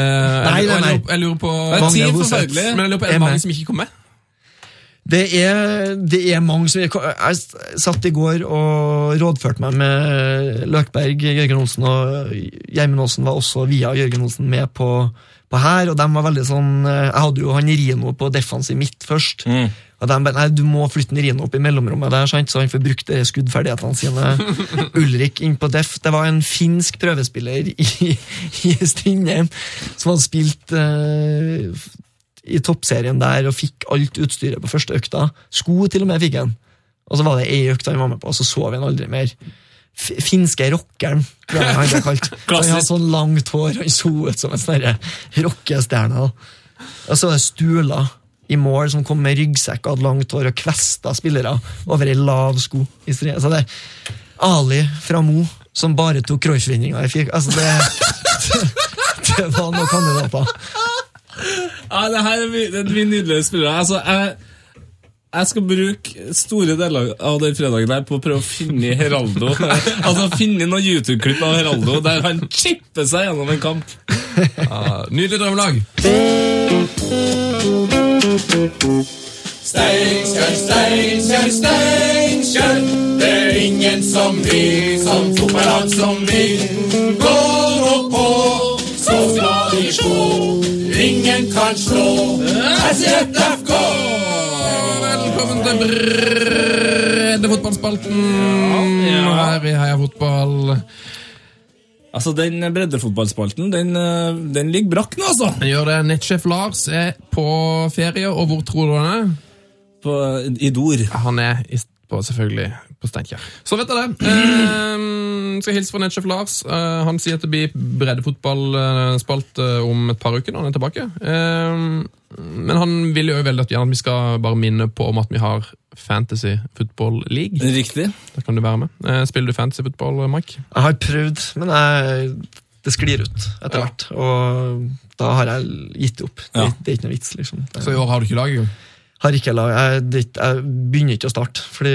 Nei, nei, nei. jeg, lurer- på Det er ti forferdelige. Men jeg lurer på, det mange som ikke kom med? Det er, det er mange som Jeg satt i går og rådførte meg med Løkberg, Jørgen Olsen og Gjermund Aasen var også via Jørgen Olsen med på, på her, og de var veldig sånn Jeg hadde jo han Rino på defensiv midt først. Og de bare, nei, Du må flytte Rino opp i mellomrommet, der, sant? så han får brukt de skuddferdighetene sine. Ulrik inn på def. Det var en finsk prøvespiller i, i Strindheim som hadde spilt uh, i toppserien der og fikk alt utstyret på første økta. Sko til og med fikk han. Og så var det ei økt han var med på, og så så vi han aldri mer. F finske rockeren, tror jeg han ble kalt. Han hadde sånn langt hår, han så ut som en sånn rockestjerne. Og så var det Stula i mål som kom med ryggsekk og hadde langt hår og kvesta spillere over ei lav sko. i strid. Så det er Ali fra Mo som bare tok Cruyff-vinninga i fire Altså, det, det, det var noen kandidater. Ja, det her er mye nydelige spillere. Altså, jeg, jeg skal bruke store deler av den fredagen der på å prøve å finne Heraldo. altså Finne noen YouTube-klipp av Heraldo der han chipper seg gjennom en kamp. Ja, nydelig drømmelag. Steinkjer, Steinkjer, Steinkjer. Det er ingen som vi, som fotballag som vi. Gå nå på, så skal vi slå. Ingen kan slå SFK. Velkommen til breddefotballspalten her i Heia Fotball. Altså, Den breddefotballspalten den, eh, den ligger brakk nå, altså! Den gjør det. Nettsjef Lars er på ferie, og hvor tror du han er? På, I Dor. Han er på, selvfølgelig på Steinkjer. Så vet jeg det. Eh, skal hilse fra nettsjef Lars. Eh, han sier at det blir breddefotballspalt eh, om et par uker når han er tilbake. Eh, men han vil jo veldig gjerne at vi skal bare minne på om at vi har Fantasy Football League. Riktig. Da kan du være med. Eh, spiller du fantasy football, Mike? Jeg har prøvd, men jeg, det sklir ut etter Ja. hvert. Og da har jeg gitt opp. Det, Ja. det er ikke noe vits, liksom. Så i år har du ikke lag engang? Har ikke lag, jeg, det, jeg begynner ikke å starte, fordi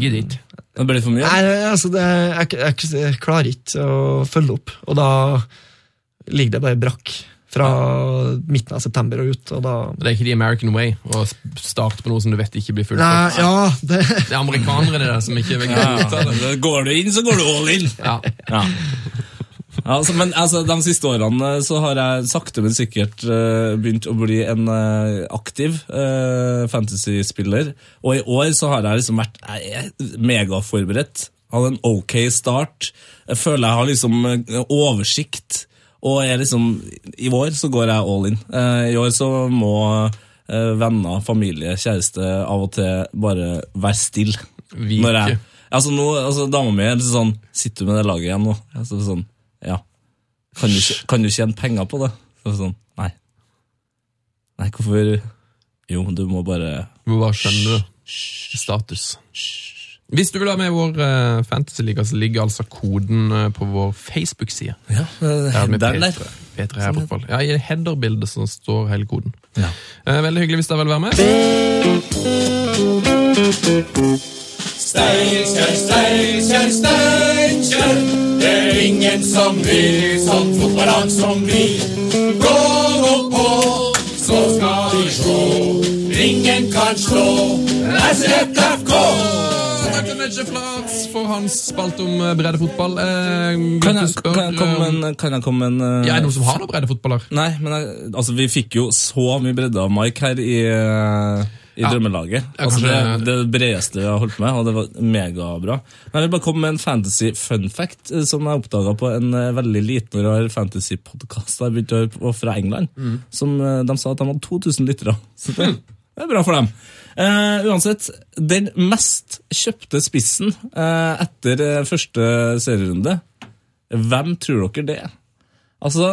Gidder ikke? Det ble for mye. Nei, altså det, jeg, jeg, jeg klarer ikke å følge opp, og da ligger det bare brakk fra midten av september og ut, og da Det er ikke the American way å starte på noe som du vet ikke blir fulgt opp. ja, det, Det er amerikanere det der som ikke vil Ja, ja. Går du inn, så går du all in! Ja. Ja. Altså, men altså, De siste årene så har jeg sakte, men sikkert uh, begynt å bli en uh, aktiv uh, fantasyspiller. Og i år så har jeg liksom vært er megaforberedt. Hadde en ok start. Jeg føler jeg har liksom oversikt. Og jeg liksom, i år så går jeg all in. I år så må venner, familie, kjæreste av og til bare være stille. Vike. Når jeg, altså nå, altså Dama mi er litt sånn Sitter du med det laget igjen nå? Altså, sånn, ja. Kan du, kan du tjene penger på det? Så sånn, nei. Nei, hvorfor Jo, du må bare Du må bare skjønne det. Status. Hvis du vil ha med i vår uh, fantasyliga, så ligger altså koden uh, på vår Facebook-side. Ja, Der er den der. P3 P3 Ja, I header-bildet så står hele koden. Ja. Uh, veldig hyggelig hvis dere vil være med. Steinkjer, Steinkjer, Steinkjer. Det er ingen som vil sånn fotballag som vi. Gå nå på, så skal vi slå. Ingen kan slå SFK. Takk til Nedje Flats for hans spalt om eh, breddefotball. Eh, Kan jeg, spør, kan jeg komme en, kan jeg komme en uh, Ja, er det noen som har noen breddefotballer? Nei, men jeg, altså, vi fikk jo så mye bredde av Mike her i, eh, i drømmelaget. Altså, det, det bredeste vi har holdt med, og det var megabra. Men jeg vil bare komme med en fantasy fun fact eh, som jeg oppdaga på en eh, veldig liten og rar fantasy-podkast jeg begynte å høre på fra England. Som eh, De sa at de hadde 2000 lyttere. Så det, det er bra for dem. Uh, uansett, den mest kjøpte spissen uh, etter første serierunde, hvem tror dere det er? Altså,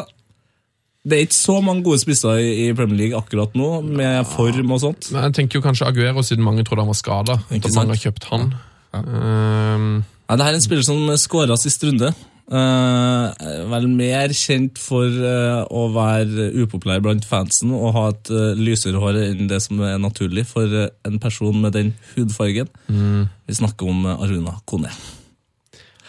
det er ikke så mange gode spisser i, Premier League akkurat nå, med form og sånt. Men jeg tenker jo kanskje Aguero, siden mange trodde han var skada. Mange har kjøpt han. Ehm, Nei, det her er en spiller som skåra sist runde. Uh, vel mer kjent for uh, å være upopulær blant fansen og ha et uh, lysere hår enn det som er naturlig for en person med den hudfargen. Vi snakker om Aruna Kone.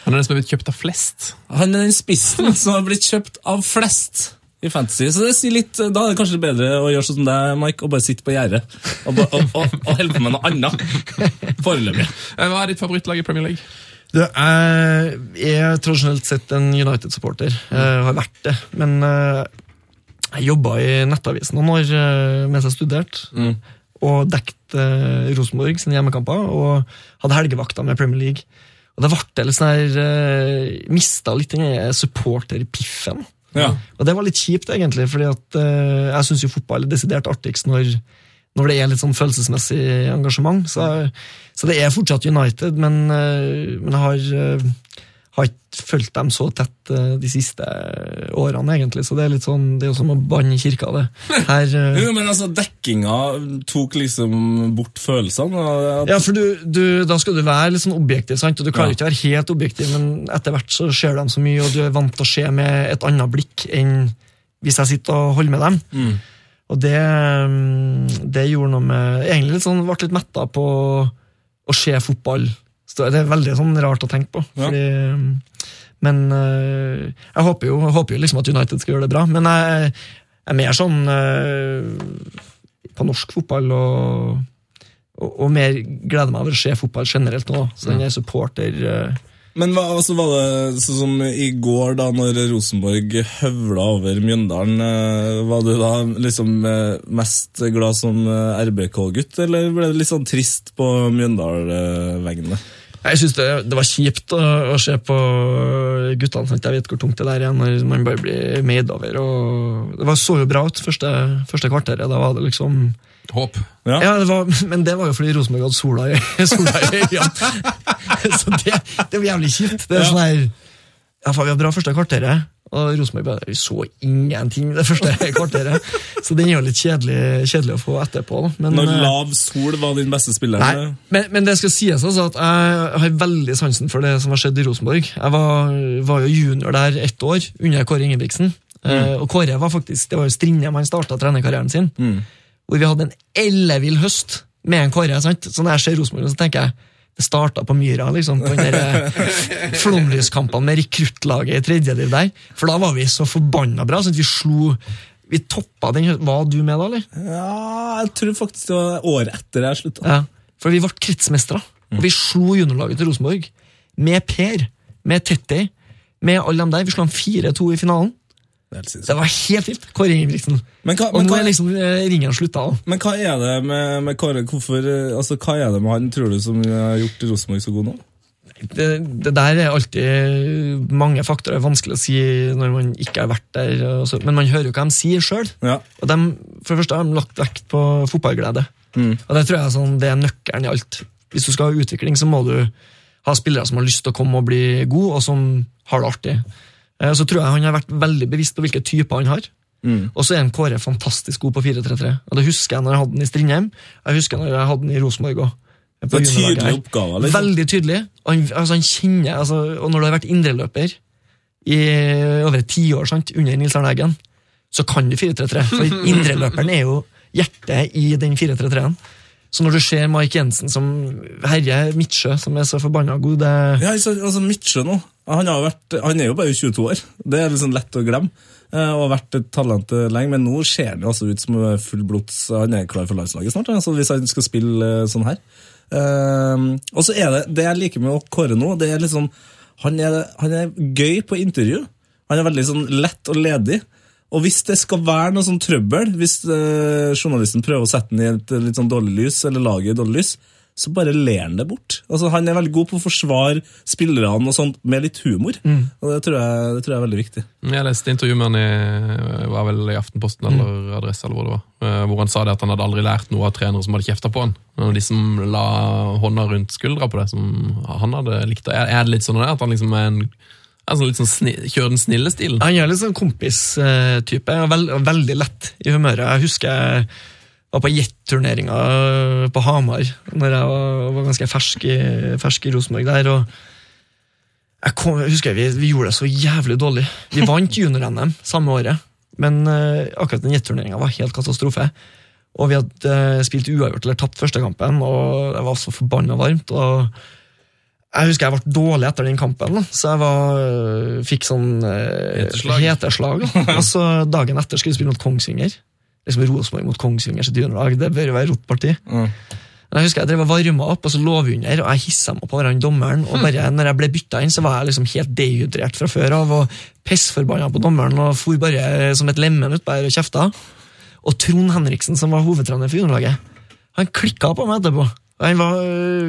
han er den som er blitt kjøpt av flest. Han er den spissen som har blitt kjøpt av flest i Fantasy. Så det sier litt, Da er det kanskje bedre å gjøre sånn som deg, Mike, og bare sitte på gjerdet og, og, og, og holde på med noe annet. Foreløpig. Eh, Hva er ditt favorittlag i Premier League? Du, jeg er tradisjonelt sett en United-supporter. Har vært det. Men eh, jeg jobba i Nettavisen noen år eh, mens jeg studerte. Og dekket eh, Rosenborg sine hjemmekamper og hadde helgevakter med Premier League. Og da ble det litt sånn her Mista litt den supporterpiffen. Ja. Og det var litt kjipt, egentlig, fordi at eh, jeg syns jo fotball er desidert artigst når, når det er litt sånn følelsesmessig engasjement. Så, så det er fortsatt United, men, eh, men jeg har, eh, har ikke fulgt dem så tett eh, de siste årene, egentlig. Så det er litt sånn, det er jo som å banne kirka, det. Her, eh, Jo, men altså, dekkinga tok liksom bort følelsene. og at- Ja, for du, du, da skal du være litt sånn objektiv, sant? og du klarer Ja. ikke å være helt objektiv, men etter hvert så ser de så mye, og du er vant til å se med et annet blikk enn hvis jeg sitter og holder med dem. Mm. Og det, mm, det gjorde noe med Egentlig litt sånn, ble litt metta på å se fotball. Så det er veldig sånn rart å tenke på. Ja. Fordi, mm, men øh, jeg håper jo, jeg håper jo liksom at United skal gjøre det bra, men jeg, jeg er mer sånn øh, på norsk fotball og og, og mer gleder meg over å se fotball generelt nå. Så den er supporter eh, Men hva, altså, var det sånn som i går, da når Rosenborg høvla over Mjøndalen? eh, Var du da liksom eh, mest glad som eh, RBK-gutt, eller ble du litt sånn trist på Mjøndal-veggene? Jeg synes det, det var kjipt å, å se på guttene. Sant? Jeg vet hvor tungt det er når man bare blir meid over. Det var, så jo bra ut første, første kvarteret. Da var det liksom Håp. Ja. Ja, det var, Men det var jo fordi Rosenborg hadde sola i, i. Så det, det var jævlig kjipt. Det er Ja. sånn her ja, faen, Vi har bra første kvarteret, og Rosenborg bare, vi så ingenting det første kvarteret. Så den er jo litt kjedelig, kjedelig å få etterpå. Men, Når eh, lav sol var din beste spiller? Nei, men, men det skal sies altså at jeg har veldig sansen for det som har skjedd i Rosenborg. Jeg var, var jo junior der ett år, under Kåre Ingebrigtsen. Mm. og Kåre var faktisk, Det var jo Strindheim han starta trenerkarrieren sin. Hvor vi hadde en ellevill høst med en Kåre. sant? Så når jeg ser Rosenborg, så tenker jeg det starta på Myra, liksom. På den eh, Flomlyskampene med rekruttlaget i tredjedel der. For da var vi så forbanna bra. sånn at Vi slo Vi toppa den Var du med da, eller? Ja, jeg tror faktisk det var året etter jeg slutta. Ja, for vi ble kretsmestere. Og vi slo juniorlaget til Rosenborg. Med Per, med Tetti, med alle dem der. Vi slo dem 4-2 i finalen. Det var helt vilt. Kåre Ingebrigtsen. Men hva, Og nå er liksom eh, ringen slutta. men hva er det med, med Kåre? Hvorfor, eh, altså, hva er det med han tror du som har gjort Rosenborg så god nå? Det, det der er alltid mange faktorer. Vanskelig å si når man ikke har vært der. så- Men man hører jo hva de sier sjøl. Ja. Og dem, for det første har de lagt vekt på fotballglede. Og det tror jeg sånn, det er nøkkelen i alt. Hvis du skal ha utvikling, så må du ha spillere som har lyst til å komme og bli gode, og som har det artig. Eh, Så tror jeg han har vært veldig bevisst på hvilke typer han har. Og så er en Kåre fantastisk god på 4-3-3. Og Det husker jeg når jeg hadde den i Strindheim. Jeg husker når jeg hadde den i Rosenborg òg. Det tydelige oppgaver, liksom. Veldig tydelig. Og han, altså, han kjenner, altså, og når du har vært indreløper i over et tiår under Nils Arne Eggen, så kan du 4-3-3. For indreløperen er jo hjertet i den 4-3-3-en. Så når du ser Mike Jensen som herjer Midtsjø, som er så forbanna god det, Ja, altså, altså Midtsjø nå, han, vært, han er jo bare 22 år. Det er liksom lett å glemme. eh, Og har vært et talent eh, lenge, men nå ser han jo altså ut som full fullblods Han er klar for landslaget snart, altså, hvis han skal spille eh, sånn her. Eh, og så er det det jeg liker med å Kåre nå, det er liksom han er, han er gøy på intervju. Han er veldig sånn lett og ledig. Og hvis det skal være noe sånn trøbbel, hvis eh, journalisten prøver å sette den i et eh, litt sånn dårlig lys, eller laget i dårlig lys, så bare ler han det bort. Altså, Han er veldig god på å forsvare spillerne og sånt med litt humor. Og det tror, jeg, det tror jeg er veldig viktig. Jeg leste intervjuet med han i, var vel i Aftenposten eller Adresse, eller hvor det var, eh, hvor han sa det at han hadde aldri lært noe av trenere som hadde kjefta på han. De som la hånda rundt skuldra på det, som han hadde likt. Er, er det litt sånn at han liksom er en sånn litt sånn sni, kjører den snille stilen? Han er litt sånn kompistype, og veld, veldig lett i humøret. Jeg husker var på jetturneringa på Hamar når jeg var, var ganske fersk i, fersk i Rosenborg der. og jeg, kom, jeg husker vi, vi gjorde det så jævlig dårlig. Vi vant junior-NM samme året, men uh, akkurat den jetturneringa var helt katastrofe. Og vi hadde uh, spilt uavgjort eller tapt første kampen, og det var så forbanna varmt. og jeg husker jeg ble dårlig etter den kampen, da. så jeg var, fikk sånn eh, Heteslag. heteslag. og så Dagen etter skulle vi spille mot Kongsvinger. Liksom Rosenborg mot Kongsvinger sitt juniorlag. Det bør jo være rått parti. Men Jeg husker jeg drev og varma opp, og så lå vi under, og jeg hissa meg på hverandre dommeren. og bare når jeg ble bytta inn, så var jeg liksom helt dehydrert fra før av og pissforbanna på dommeren og for bare som et lemen utpå her og kjefta. Og Trond Henriksen, som var hovedtrener for juniorlaget, han klikka på meg etterpå. Var,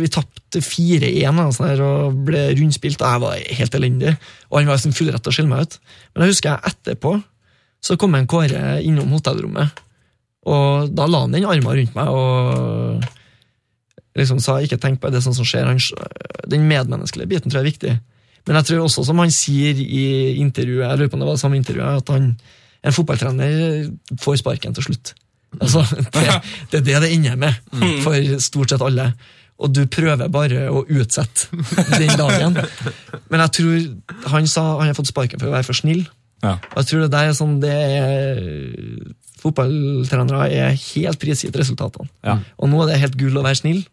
vi tapte 4-1 eller noe sånt her, og ble rundspilt, og jeg var helt elendig. Og han var liksom full rett til å skille meg ut. Men jeg husker jeg etterpå så kom en Kåre innom hotellrommet, og da la han den armen rundt meg og liksom sa ikke tenk på det, det sånn som skjer. Han, den medmenneskelige biten tror jeg er viktig. Men jeg tror også, som han sier i intervjuet, jeg lurer på om det var det samme intervjuet, at han, en fotballtrener får sparken til slutt. Altså, det, det er det det ender med for stort sett alle. Og du prøver bare å utsette den dagen. Men jeg tror han sa han har fått sparken for å være for snill. Ja. Og jeg tror det der er sånn det er, Fotballtrenere er helt prisgitt resultatene. Ja. Og nå er det helt gull å være snill,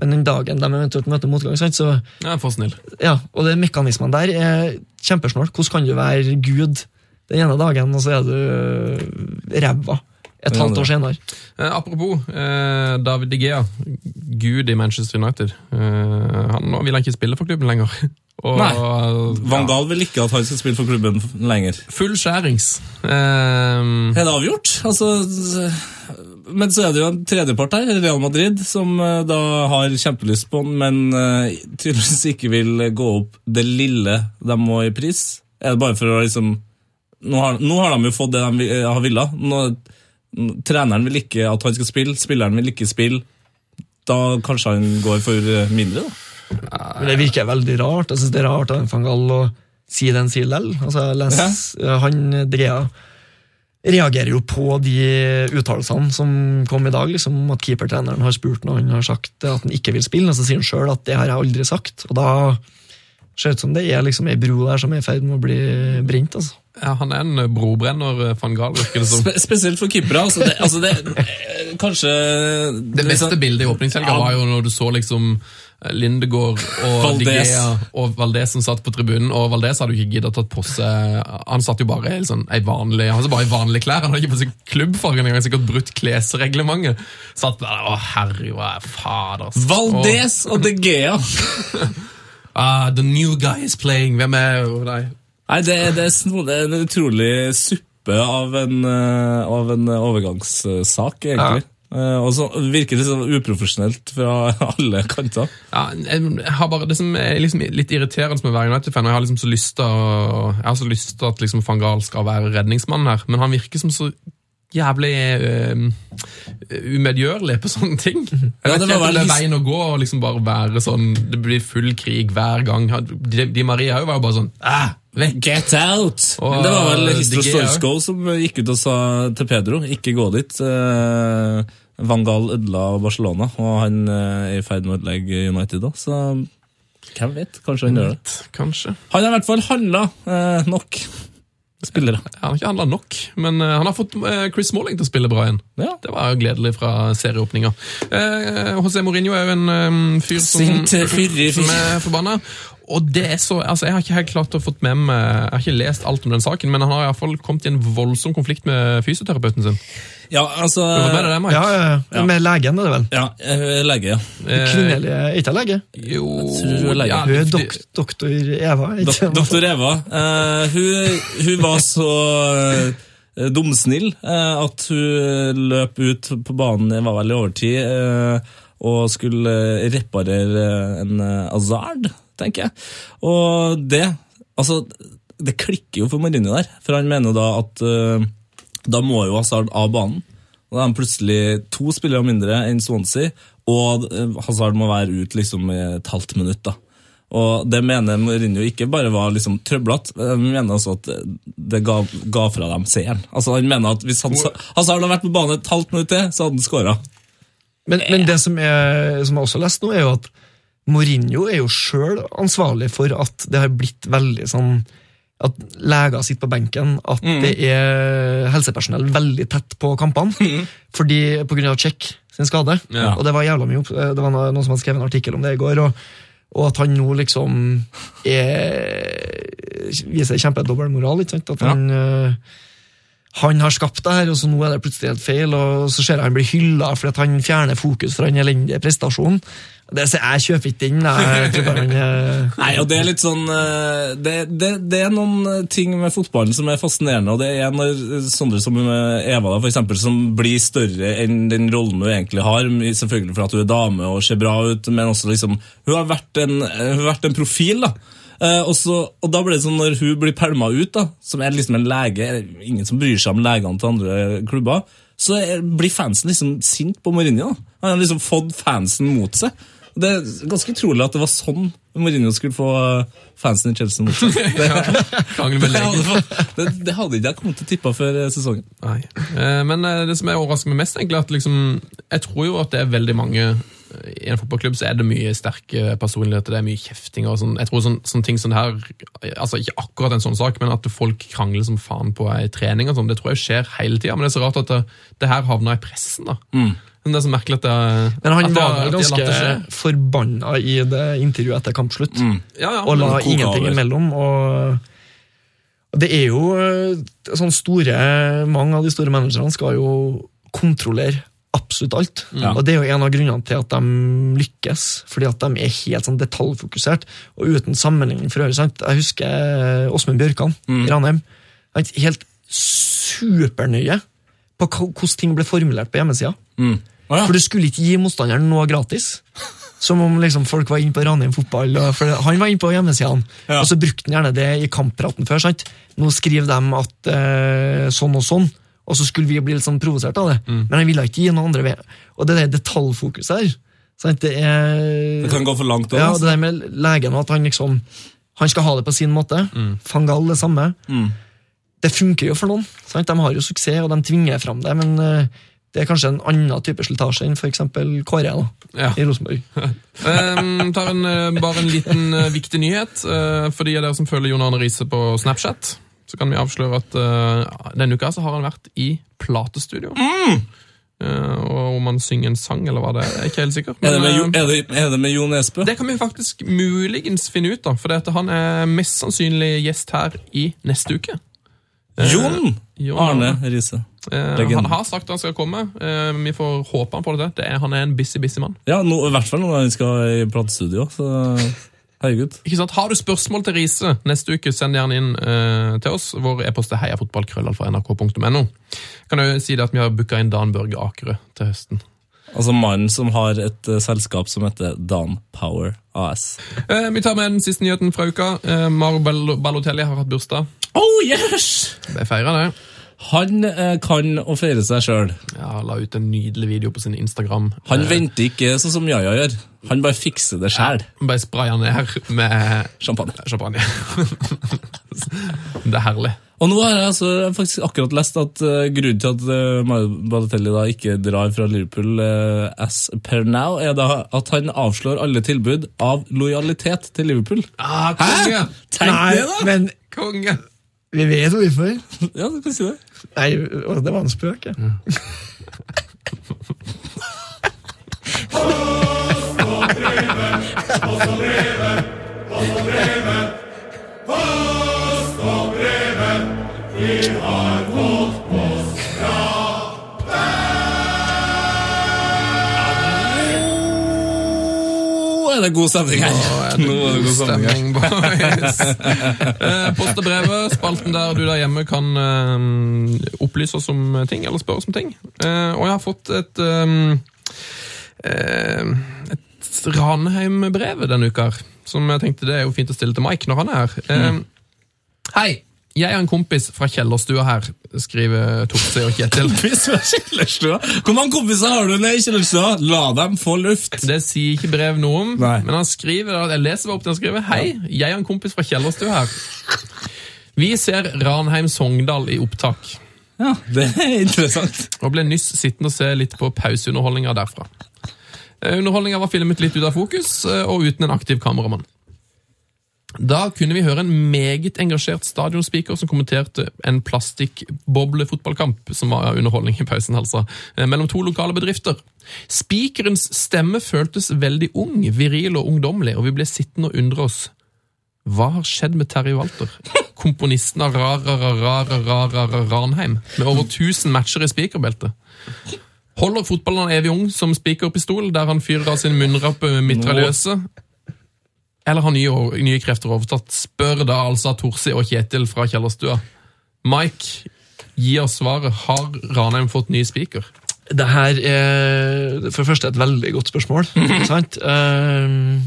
men den dagen de eventuelt møter motgang, så Ja, for snill. ja, og det mekanismene der er kjempesnålt. Hvordan kan du være Gud den ene dagen, og så er du ræva et halvt år senere? Eh, apropos eh, David De Gea, gud i Manchester United. Eh, han, nå vil han ikke spille for klubben lenger. Og, Nei. Van Gaal vil ikke at han skal spille for klubben lenger. Full skjærings. Um, Er det avgjort? Altså, men så er det jo en tredjepart her, Real Madrid, som eh, da har kjempelyst på den, men eh, tydeligvis ikke vil gå opp det lille de må i pris. Er det bare for å liksom Nå har, nå har de jo fått det de har villa. Nå, treneren vil ikke at han skal spille, spilleren vil ikke spille. Da kanskje han går for eh, mindre, da. Men Det virker veldig rart. Jeg synes det er rart av van å si det han sier lell. Altså, les, ja. Han Drea reagerer jo på de uttalelsene som kom i dag, liksom, om at keepertreneren har spurt når han har sagt at han ikke vil spille, og så sier han sjøl at det har jeg aldri sagt. Og da ser det ut som det er liksom ei bro der som er i ferd med å bli brent. altså. ja, han er en brobrenner, eh, van Gahl, virker det som. Spe spesielt for keepere. Altså det, altså det eh, Kanskje Det beste bildet i åpningshelga Ja. var jo når du så liksom eh, Lindegård og Valdez. De Gea og Valdez som satt på tribunen. Og Valdez hadde jo ikke giddet å tatt på seg Han satt jo bare i sånn, vanlig, han satt bare i vanlige klær. Han hadde ikke på seg klubbfargen engang, sikkert brutt klesreglementet. Satt der, å herre, hva er fader. ass. Valdez og De Gea. Ah, the new guy is playing. Hvem er oh, Nei, Nei, det, det, er en utrolig suppe av en, eh, av en overgangssak, egentlig. Eh, og så virker det sånn uprofesjonelt fra alle kanter. Ja, jeg har bare, det som er liksom litt irriterende med å være United-fan, jeg har liksom så lyst til å- jeg har så lyst til at liksom van Gahl skal være redningsmannen her, men han virker som så jævlig øh, umedgjørlig på sånne ting. Jeg Ja, vet det ikke var om det er veien å gå og liksom bare være sånn, det blir full krig hver gang. Di, Di Maria var jo bare sånn, ah, vekk. Get out! Og, det var vel eh, Histro De Storskov som gikk ut og sa til Pedro ikke gå dit. Eh, Van Gaal ødela Barcelona, og han eh, er i ferd med å ødelegge United da, så hvem vet? Kanskje han gjør det. Kanskje. Han har i hvert fall handla eh, nok spillere. Han har ikke handla nok, men eh, han har fått eh, Chris Smalling til å spille bra igjen. Ja. Det var jo gledelig fra serieåpninga. Eh, José Mourinho er jo en eh, fyr som, som er forbanna. Og det er så, altså Jeg har ikke helt klart å fått med meg Jeg har ikke lest alt om den saken, men han har i hvert fall kommet i en voldsom konflikt med fysioterapeuten sin. Ja, altså Det var bare det, Mike? Ja, ja, ja. Ja. Med legen, er det vel? Ja, eh, lege, ja. Eh, Kvinnelig er ikke lege? Jo Hun er lege. ja, Hun er dok doktor Eva. Ikke? Doktor Eva. Uh, hun, hun var så uh, dumsnill uh, at hun løp ut på banen, det var vel i overtid, og skulle reparere en Azard, Hazard, tenker jeg. Og det, altså, det klikker jo for Marino der, for han mener da at da må jo Hazard av banen. Da er han plutselig to spillere mindre enn Swansea, og eh, Hazard må være ut liksom i et halvt minutt. da. Og det mener Mourinho ikke bare var liksom trøblete, men mener også at det ga, ga fra dem seieren. Altså Han mener at hvis han, Hazard hadde vært på banen et halvt minutt til, så hadde han skåra. Men, men det som, er, som jeg også har lest nå, er jo at Mourinho er jo sjøl ansvarlig for at det har blitt veldig sånn at leger sitter på benken, at det er helsepersonell veldig tett på kampene. fordi På grunn av Check sin skade. Ja. Og det var jævla mye opp, det var noen som hadde skrevet en artikkel om det i går. og, og at han nå liksom er, viser sant? At han, øh, han har skapt det her, og så nå er det plutselig helt feil. Og så ser jeg han blir hylla fordi han fjerner fokus fra den elendige prestasjonen. Det, så jeg kjøper ikke den. Nei, og det er litt sånn eh, det, det, det er noen ting med fotballen som er fascinerende, og det er når sånne som eh, Eva, da, for eksempel, som blir større enn den rollen hun egentlig har, selvfølgelig for at hun er dame og ser bra ut, men også liksom Hun har vært en, hun har vært en profil, da. Eh, og, så, og da blir det sånn når hun blir pælma ut, da, som er liksom en lege Ingen som bryr seg om legene til andre klubber. Så er, blir fansen liksom sint på Mourinho. da. Han har liksom fått fansen mot seg. Og Det er ganske utrolig at det var sånn Mourinho skulle få eh, fansen i Chelsea mot seg. Det, ja, det, det, det hadde ikke jeg kommet til å tippe før eh, sesongen. Nei. Men det som er meg mest, egentlig, at liksom, jeg tror jo at det er veldig mange I en fotballklubb så er det mye sterke personligheter, det er mye kjefting og sånn. Jeg tror sånn, sånne ting som det her, altså ikke akkurat en sånn sak, men at folk krangler som faen på ei trening og sånn, det tror jeg skjer hele tida. Men det er så rart at det, det her havner i pressen, da. Men det er så merkelig at det Men han at det- var ganske forbanna i det intervjuet etter kampslutt. Ja, ja, og la ingenting over. imellom. Og det er jo sånn store Mange av de store managerne skal jo kontrollere absolutt alt. Ja. Og det er jo en av grunnene til at de lykkes, fordi at de er helt sånn detaljfokusert. Og uten sammenligning for øvrig. sant? Jeg husker Åsmund Bjørkan i Ranheim. Helt supernøye på hvordan ting ble formulert på hjemmesida. Mm. Å ja. For du skulle ikke gi motstanderen noe gratis. Som om liksom folk var inne på Ranheim fotball. For han var inne på hjemmesidene, Ja. og så brukte han gjerne det i kamppraten før. sant? Nå skriver de at eh, sånn og sånn, og så skulle vi bli litt sånn provosert av det. Men han ville ikke gi noen andre ved. Og det der detaljfokuset her? Det er Det kan gå for langt òg. ja, det der med legen, at han liksom han skal ha det på sin måte. Fangal det samme. Mm. Det funker jo for noen. Sant? De har jo suksess, og de tvinger fram det, men eh, det er kanskje en annen type slitasje enn f.eks. Kåre da, Ja. i Rosenborg. Um, tar en, eh, bare en liten eh, viktig nyhet. uh, for de av dere som følger Jon Arne Riise på Snapchat, så kan vi avsløre at uh, denne uka så har han vært i platestudio. Eh, og om han synger en sang, eller hva det er, er ikke helt sikker. Er, det Men, Jo- eh, er, det, er det med Jo Nesbø? det kan vi faktisk muligens finne ut, da, for det at han er mest sannsynlig gjest her i neste uke. Jon Jon Arne Riise. Han har sagt han skal komme. Vi får håpe han på det. det er, han er en busy, busy mann. Ja, no, i hvert fall når han skal i platestudio. Så herregud. Ikke sant? Har du spørsmål til Riise neste uke, send gjerne inn uh, til oss. Vår e-post er heiafotballkrøllalfa.nrk.no. Kan jeg jo si det at vi har booka inn Dan Børge Akerø til høsten. Altså mannen som har et uh, selskap som heter Dan Power AS. Eh, vi tar med den siste nyheten fra uka. Eh, Maro Balotelli har hatt bursdag. Oh yes! Det feirer det. Han eh, kan å feire seg sjøl. Ja, La ut en nydelig video på sin Instagram. Han Eh, venter ikke sånn som Jaja gjør. Han bare fikser det sjæl. Bare sprayer ned med Champagne. champagne. det er herlig. Og nå har jeg altså faktisk akkurat lest at uh, grunnen til at uh, Mario Balotelli da ikke drar fra Liverpool uh, as per now, er da at han avslår alle tilbud av lojalitet til Liverpool. Ah, konge! Tenk det, da! men Konge! vi vet hvorfor. Ja, du kan si det. Nei, det var en spøk. ja. har er er det god stemning her. Nå er det Nå er det god stemning boys. Eh, Post og brevet, spalten der du der hjemme kan eh, opplyse oss om ting, eller spørre oss om ting. Eh, og jeg har fått et et Ranheim-brev denne uka, som jeg tenkte det er jo fint å stille til Mike når han er her. Eh, Hei! Jeg har en kompis fra kjellerstua her, skriver Torse og Kjetil. Kompis fra kjellerstua. Hvor mange kompiser har du nede i kjellerstua? La dem få luft. Det sier ikke brev noe om, Nei. men han skriver, jeg leser opp det han skriver. Hei, jeg har en kompis fra kjellerstua her. Vi ser Ranheim Sogndal i opptak, Ja, Det er interessant. og ble nyss sittende og se litt på pauseunderholdninga derfra. Eh, Underholdninga var filmet litt ut av fokus, eh, og uten en aktiv kameramann. Da kunne vi høre en meget engasjert stadionspeaker som kommenterte en plastikkboblefotballkamp, som var underholdning i pausen, altså, eh, mellom to lokale bedrifter. Spikerens stemme føltes veldig ung, viril og ungdommelig, og vi ble sittende og undre oss. Hva har skjedd med Terje Walter? Komponisten av Rarararararararararheim, med over 1000 matcher i spikerbeltet. Holder fotballen evig ung som spikerpistol, der han fyrer av sin munnrappe mitraljøse? Eller har nye, nye krefter overtatt? Spør da altså Torsi og Kjetil fra Kjellerstua. Mike, gi oss svaret. Har Ranheim fått ny spiker? Det her er for det første et veldig godt spørsmål. sant? Ehm,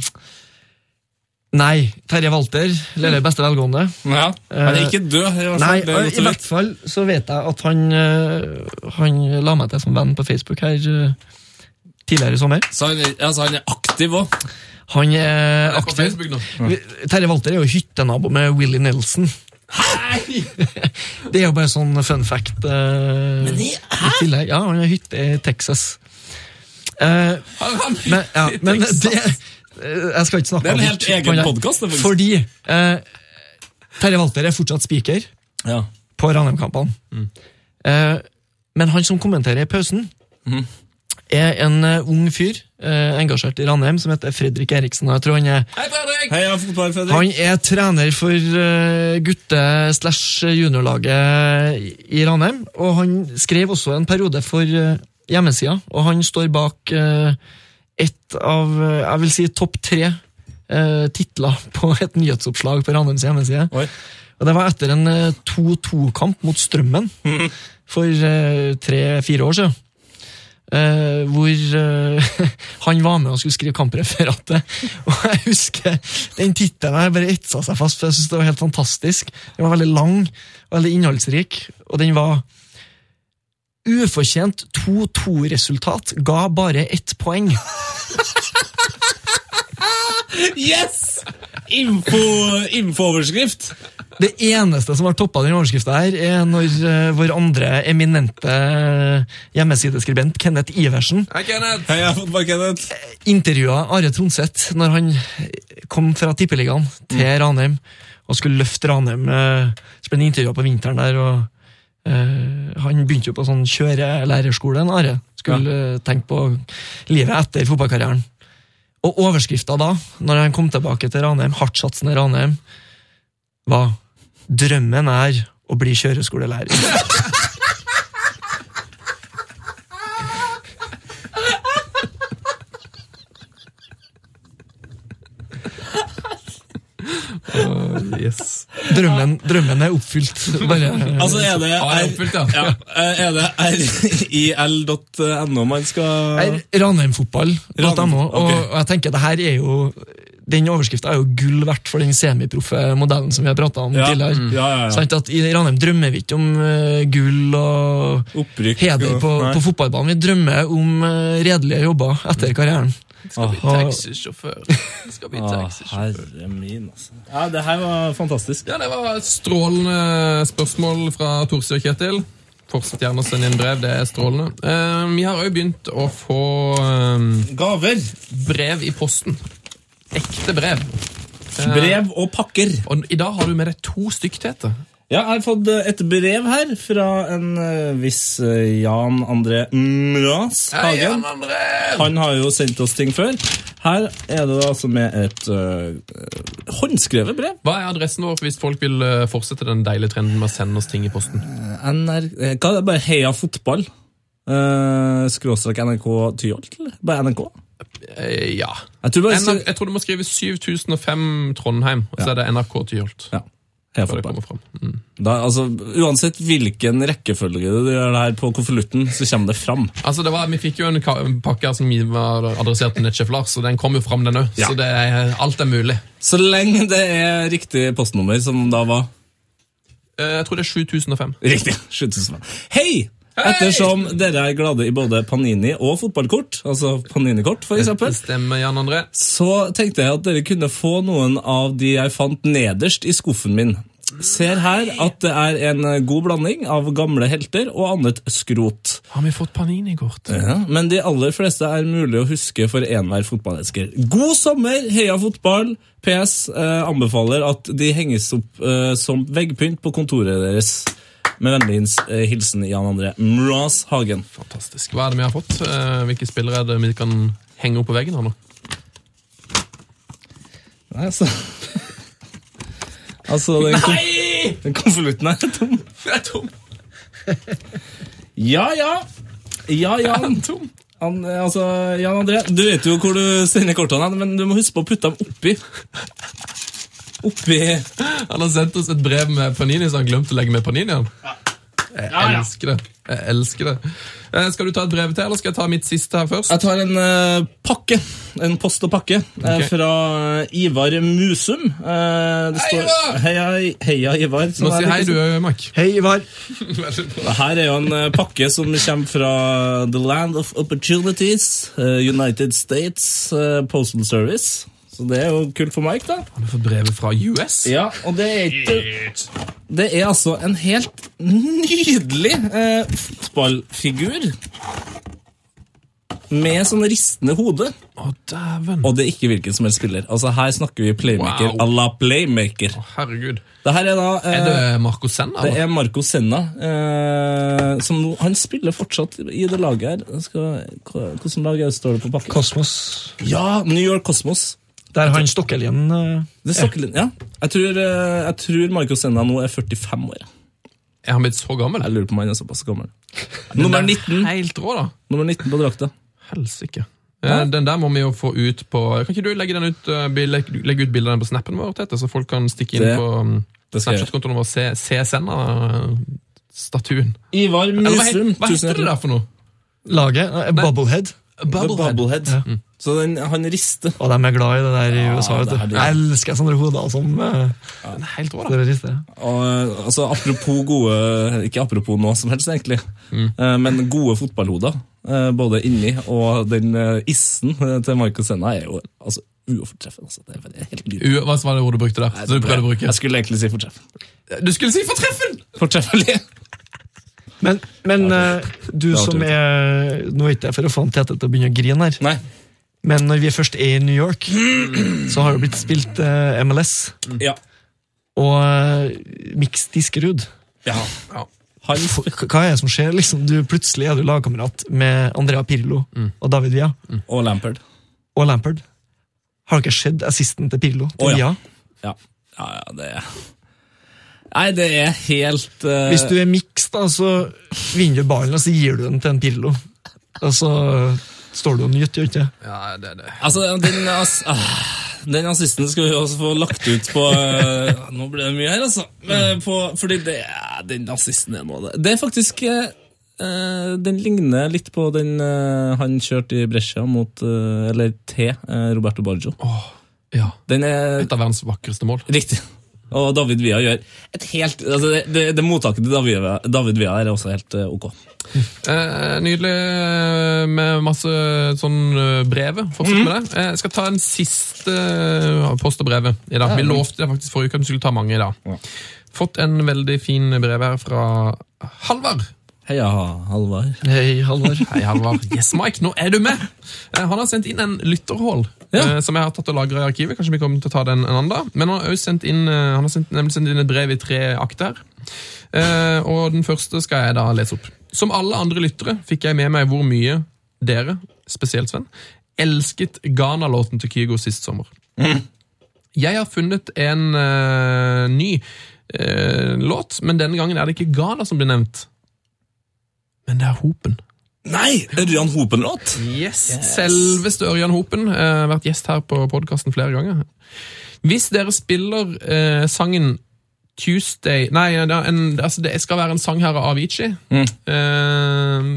nei, Terje Walter lever i beste velgående. Ja, Han er ikke død. i hvert fall. Nei, Det I hvert fall så vet jeg at han, eh, han la meg til som venn på Facebook her eh, tidligere i sommer. Så han, altså, han er aktiv òg. Han er aktiv. Terje Walter er jo hyttenabo med Willy Nelson. Hei! Det er jo bare sånn fun fact. Men i hæ? Ja, han har hytte i Texas. Han men, ja, men det eh, Jeg skal ikke snakke om Det er en helt det. egen det, faktisk. Fordi eh, Terje Walter er fortsatt spiker Ja. på Ranheim-kampene. Eh, men han som kommenterer i pausen, er en eh, ung fyr eh, engasjert i Ranheim som heter Fredrik Eriksen. og jeg tror han er Hei, Fredrik! Heia fotball, Fredrik. han er trener for uh, gutte-slash-juniorlaget i- Ranheim, og han skrev også en periode for uh, hjemmesida, og han står bak uh, et av, eh, jeg vil si, topp tre uh, titler på et nyhetsoppslag på Ranheims hjemmeside. Oi. Og det var etter en eh, 2-2-kamp mot Strømmen for eh, tre-fire år siden. Eh, hvor uh, han var med og skulle skrive kampreferatet. Og jeg husker den tittelen bare etsa seg fast, for jeg synes det var helt fantastisk. Den var veldig lang veldig innholdsrik, og den var Ufortjent 2-2-resultat ga bare ett poeng. Yes! Info, infooverskrift. Det eneste som har toppa den overskrifta her, er når uh, vår andre eminente hjemmesideskribent, Kenneth Iversen, Hei, Kenneth! Heia fotball, Kenneth. intervjua Are Tronseth når han kom fra Tippeligaen til Ranheim og skulle løfte Ranheim. Uh, Spennende ble på vinteren der, og Uh, han begynte jo på sånn kjørelærerskole, Are. Skulle ja. tenke på livet etter fotballkarrieren. Og overskrifta da, når han kom tilbake til Ranheim, hardtsatsende Ranheim, var 'Drømmen er å bli kjøreskolelærer'. Yes. Drømmen, drømmen er oppfylt. Bare, Altså, er det, er oppfylt, ja. ja. Er det ril.no man skal Er Ranheimfotball.no. Ranheim, Og, ok. og jeg tenker det her er jo Den overskrifta er jo gull verdt for den semiproffe modellen som vi har prata om Ja. tidligere. Mm. Ja, ja, ja. Sant at I Ranheim drømmer vi ikke om uh, gull og Opprykk heder på, på fotballbanen. Vi drømmer om uh, redelige jobber etter karrieren. Skal bli taxisjåfør. Skal bli taxisjåfør. herre min, altså. Ja, det her var fantastisk. Ja, Det var et strålende spørsmål fra Torsi og Kjetil. Fortsett gjerne å sende inn brev, det er strålende. Uh, vi har òg begynt å få eh, Gaver, brev i posten. Ekte brev. Eh, brev og pakker. Og i dag har du med deg to stykk, Tete. Ja, jeg har fått eh, et brev her fra en eh, viss Jan André Mraz Hagen. Han har jo sendt oss ting før. Her er det altså med et uh, håndskrevet brev. Hva er adressen vår hvis folk vil fortsette den deilige trenden med å sende oss ting i posten? NR, hva er det? Bare Heia Fotball? Uh, skråstrek NRK Tyholt? Bare NRK? Eh, ja. Jeg tror bare jeg tror du må skrive 7005 Trondheim, og så er det NRK Tyholt. ja. Fotball. kommer fram. Mm. Da, altså, uansett hvilken rekkefølge du gjør det her på konvolutten, så kommer det fram. Altså, det var, Vi fikk jo en en pakke som var adressert til Netchef Lars, og den kom jo fram, den òg. Ja. Så det er, alt er mulig. Så lenge det er riktig postnummer, som da var Eh, Jeg tror det er 7005. Riktig. 7005. Hei! Ettersom dere er glade i både Panini og fotballkort, altså Panini-kort for eksempel, stemmer, Jan André. så tenkte jeg at dere kunne få noen av de jeg fant nederst i skuffen min. Ser her at det er en god blanding av gamle helter og annet skrot. Har vi fått Panini-kort? Ja, men de aller fleste er mulig å huske for enhver fotballelsker. God sommer, heia fotball! PS eh, anbefaler at de henges opp eh, som veggpynt på kontoret deres. Med vennlig eh, hilsen Jan André Mraz Hagen. Fantastisk. Hva er det vi har fått? Eh, Hvilke spillere er det vi kan henge opp på veggen her nå? Nei, altså Altså, den, kon den konvolutten er tom. Den er tom! Ja, ja. Ja, tom. Han, eh, altså, Jan André, du vet jo hvor du sender kortene, men du må huske på å putte dem oppi. Oppi Han har sendt oss et brev med Panini, så han glemte å legge med Panini. Han. Jeg elsker det. Jeg elsker det. Eh, Skal du ta et brev til, eller skal jeg ta mitt siste her først? Jeg tar en eh, pakke, en post og pakke, eh, Ok. fra Ivar Musum. Eh, det står Ivar! Heia, heia Ivar. Nå si hei, du, Mark. Hei, Ivar. Her er jo en eh, pakke som kommer fra The Land of Opportunities, eh, United States eh, Postal Service. Så det er jo kult for Mike, da. Har du fått brevet fra US? Ja, og det er ikke Det er altså en helt nydelig eh, fotballfigur. Med sånn ristende hode. Å, dæven. Og det er ikke hvilken som helst spiller. Altså Her snakker vi playmaker Wow. à la playmaker. Å, Herregud. Det her er da eh, Er det Marco Senna? det er Marco Senna. Eh, som nå, han spiller fortsatt i det laget her. Skal, hvordan lag står det på pakken? Kosmos. Ja, New York Cosmos. Der han Stokkelien eh, Det er Stokkelin, ja. Jeg tror, eh, jeg tror Marco Senna nå er 45 år. Er han blitt så gammel? Jeg lurer på om han er såpass gammel. Nummer 19, Helt rå, da. nummer 19 på drakta. Helsike. Ja, Den der må vi jo få ut på Kan ikke du legge den ut eh, legge ut den på snappen vår, Tete, så folk kan stikke inn Det- på um, Snapchat-kontoen vår og se, se Senna-statuen? Ivar hva, Musum. hva tusen heter det der for noe? Laget. eh, Bubblehead. Bubblehead. Så den, han rister. Og de er glad i det der i Ja, USA. vet du. Jeg elsker sånne hoder som eh, Den er helt da. Og, eh, altså, apropos gode Ikke apropos noe som helst, egentlig. Eh, Men gode fotballhoder, både inni og den issen til Marco Senna, er jo altså, ufortreffende. Altså. Det er helt nydelig. Hva var det ordet du brukte der? Bruke? Jeg skulle egentlig si fortreffende. Du skulle si fortreffen! Fortreffelig! Men, men uh, du som er Nå er ikke jeg for å få han Tete til å begynne å grine her, Nei. men når vi først er i New York, så har det blitt spilt eh, MLS. Ja. Og uh, Mix Diskerud. ja. Ja. Han Hva er det som skjer? Liksom, du, plutselig er du lagkamerat med Andrea Pirlo og David Villa og Lampard. og Lampard. Har dere sett assisten til Pirlo? Til oh, ja. Villa? Ja, ja, ja det er Nei, det er helt uh... Hvis du er miks, da, så vinner du ballen, og så gir du den til en pillo. Og så står du og nyter, gjør du ikke? Ja, det er det. Altså, den, ass, ah, den assisten skal vi også få lagt ut på eh, Nå ble det mye her, altså. Eh, På, fordi det, er- den assisten er noe av det. Det er faktisk Den ligner litt på den han kjørte i Brescia mot Eller til eh, Roberto Baggio. Ja. Den er Et av verdens vakreste mål. riktig. Og David Villa gjør et helt altså det, det, det mottaket til David, David Villa er også helt eh, ok. Eh, nydelig eh, med masse sånn brev brevet. Fortsett med det. Eh, Jeg skal ta en siste eh, post og brevet i dag. Vi lovte det faktisk forrige uke at vi skulle ta mange i dag. Fått en veldig fin brev her fra Halvard. Heia, Halvard. Hei, Halvard. Hei, Halvard. Yes, Mike, nå er du med! Eh, Han har sendt inn en lytterhål Ja. eh, som jeg har tatt og lagra i arkivet. Kanskje vi kommer til å ta den en annen. Men han har også sendt inn, eh, han har sendt, nemlig sendt inn et brev i tre akter. Eh, og den første skal jeg da lese opp. Som alle andre lyttere fikk jeg med meg hvor mye dere, spesielt Sven, elsket Ghana-låten til Kygo sist sommer. Jeg har funnet en uh, ny uh, låt, men denne gangen er det ikke Ghana som blir nevnt. Men det er Hopen. Nei! Ørjan Hopen-låt? Yes. Selveste Ørjan Hopen. eh, vært gjest her på podkasten flere ganger. Hvis dere spiller eh, sangen Tuesday Nei, en, altså det skal være en sang her av Avicii. Eh,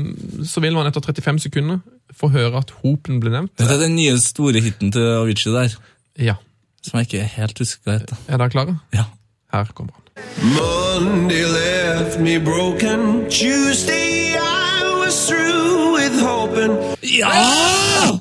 så vil man etter 35 sekunder få høre at Hopen ble nevnt. Det er den nye store hiten til Avicii der, Ja. som jeg ikke helt husker hva heter. Er dere klare? Ja. Her kommer han. Monday left me broken. Tuesday I was through with hoping. Ja!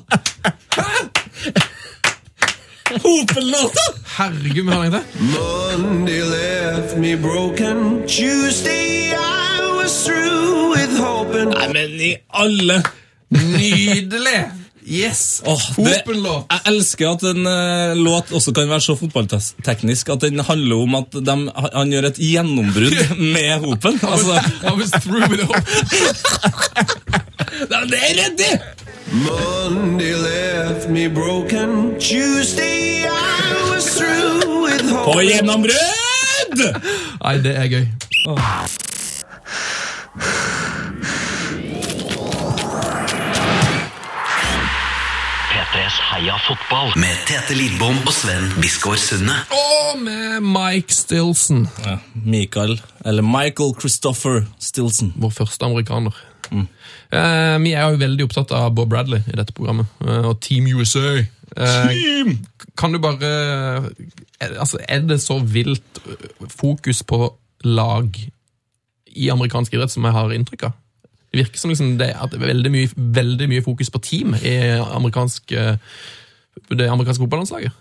Hopen-låta! Herregud, vi hører ikke Monday left me broken. Tuesday I was through with hoping. Nei, men i alle Nydelig! Yes! Oh, det, jeg elsker at en uh, låt også kan være så fotballteknisk at den handler om at de, han gjør et gjennombrudd med Hopen. Altså, I was through with hope. Det er ryddig! Monday left me broken. Tuesday I was through with På gjennombrudd! Nei, det er gøy. P3s Heia fotball med Tete Lidbom og Sven Biskår Sunde. Og med Mike Stilson, Ja, Michael, eller Michael Christopher Stilson. vår første amerikaner. Eh, vi er jo veldig opptatt av Bob Bradley i dette programmet, eh, og Team USA. Eh, kan du bare er, altså, Er det så vilt eh, fokus på lag i amerikansk idrett som jeg har inntrykk av? Det virker som liksom det, er veldig mye, veldig mye fokus på team i amerikansk, eh, det amerikanske fotballandslaget.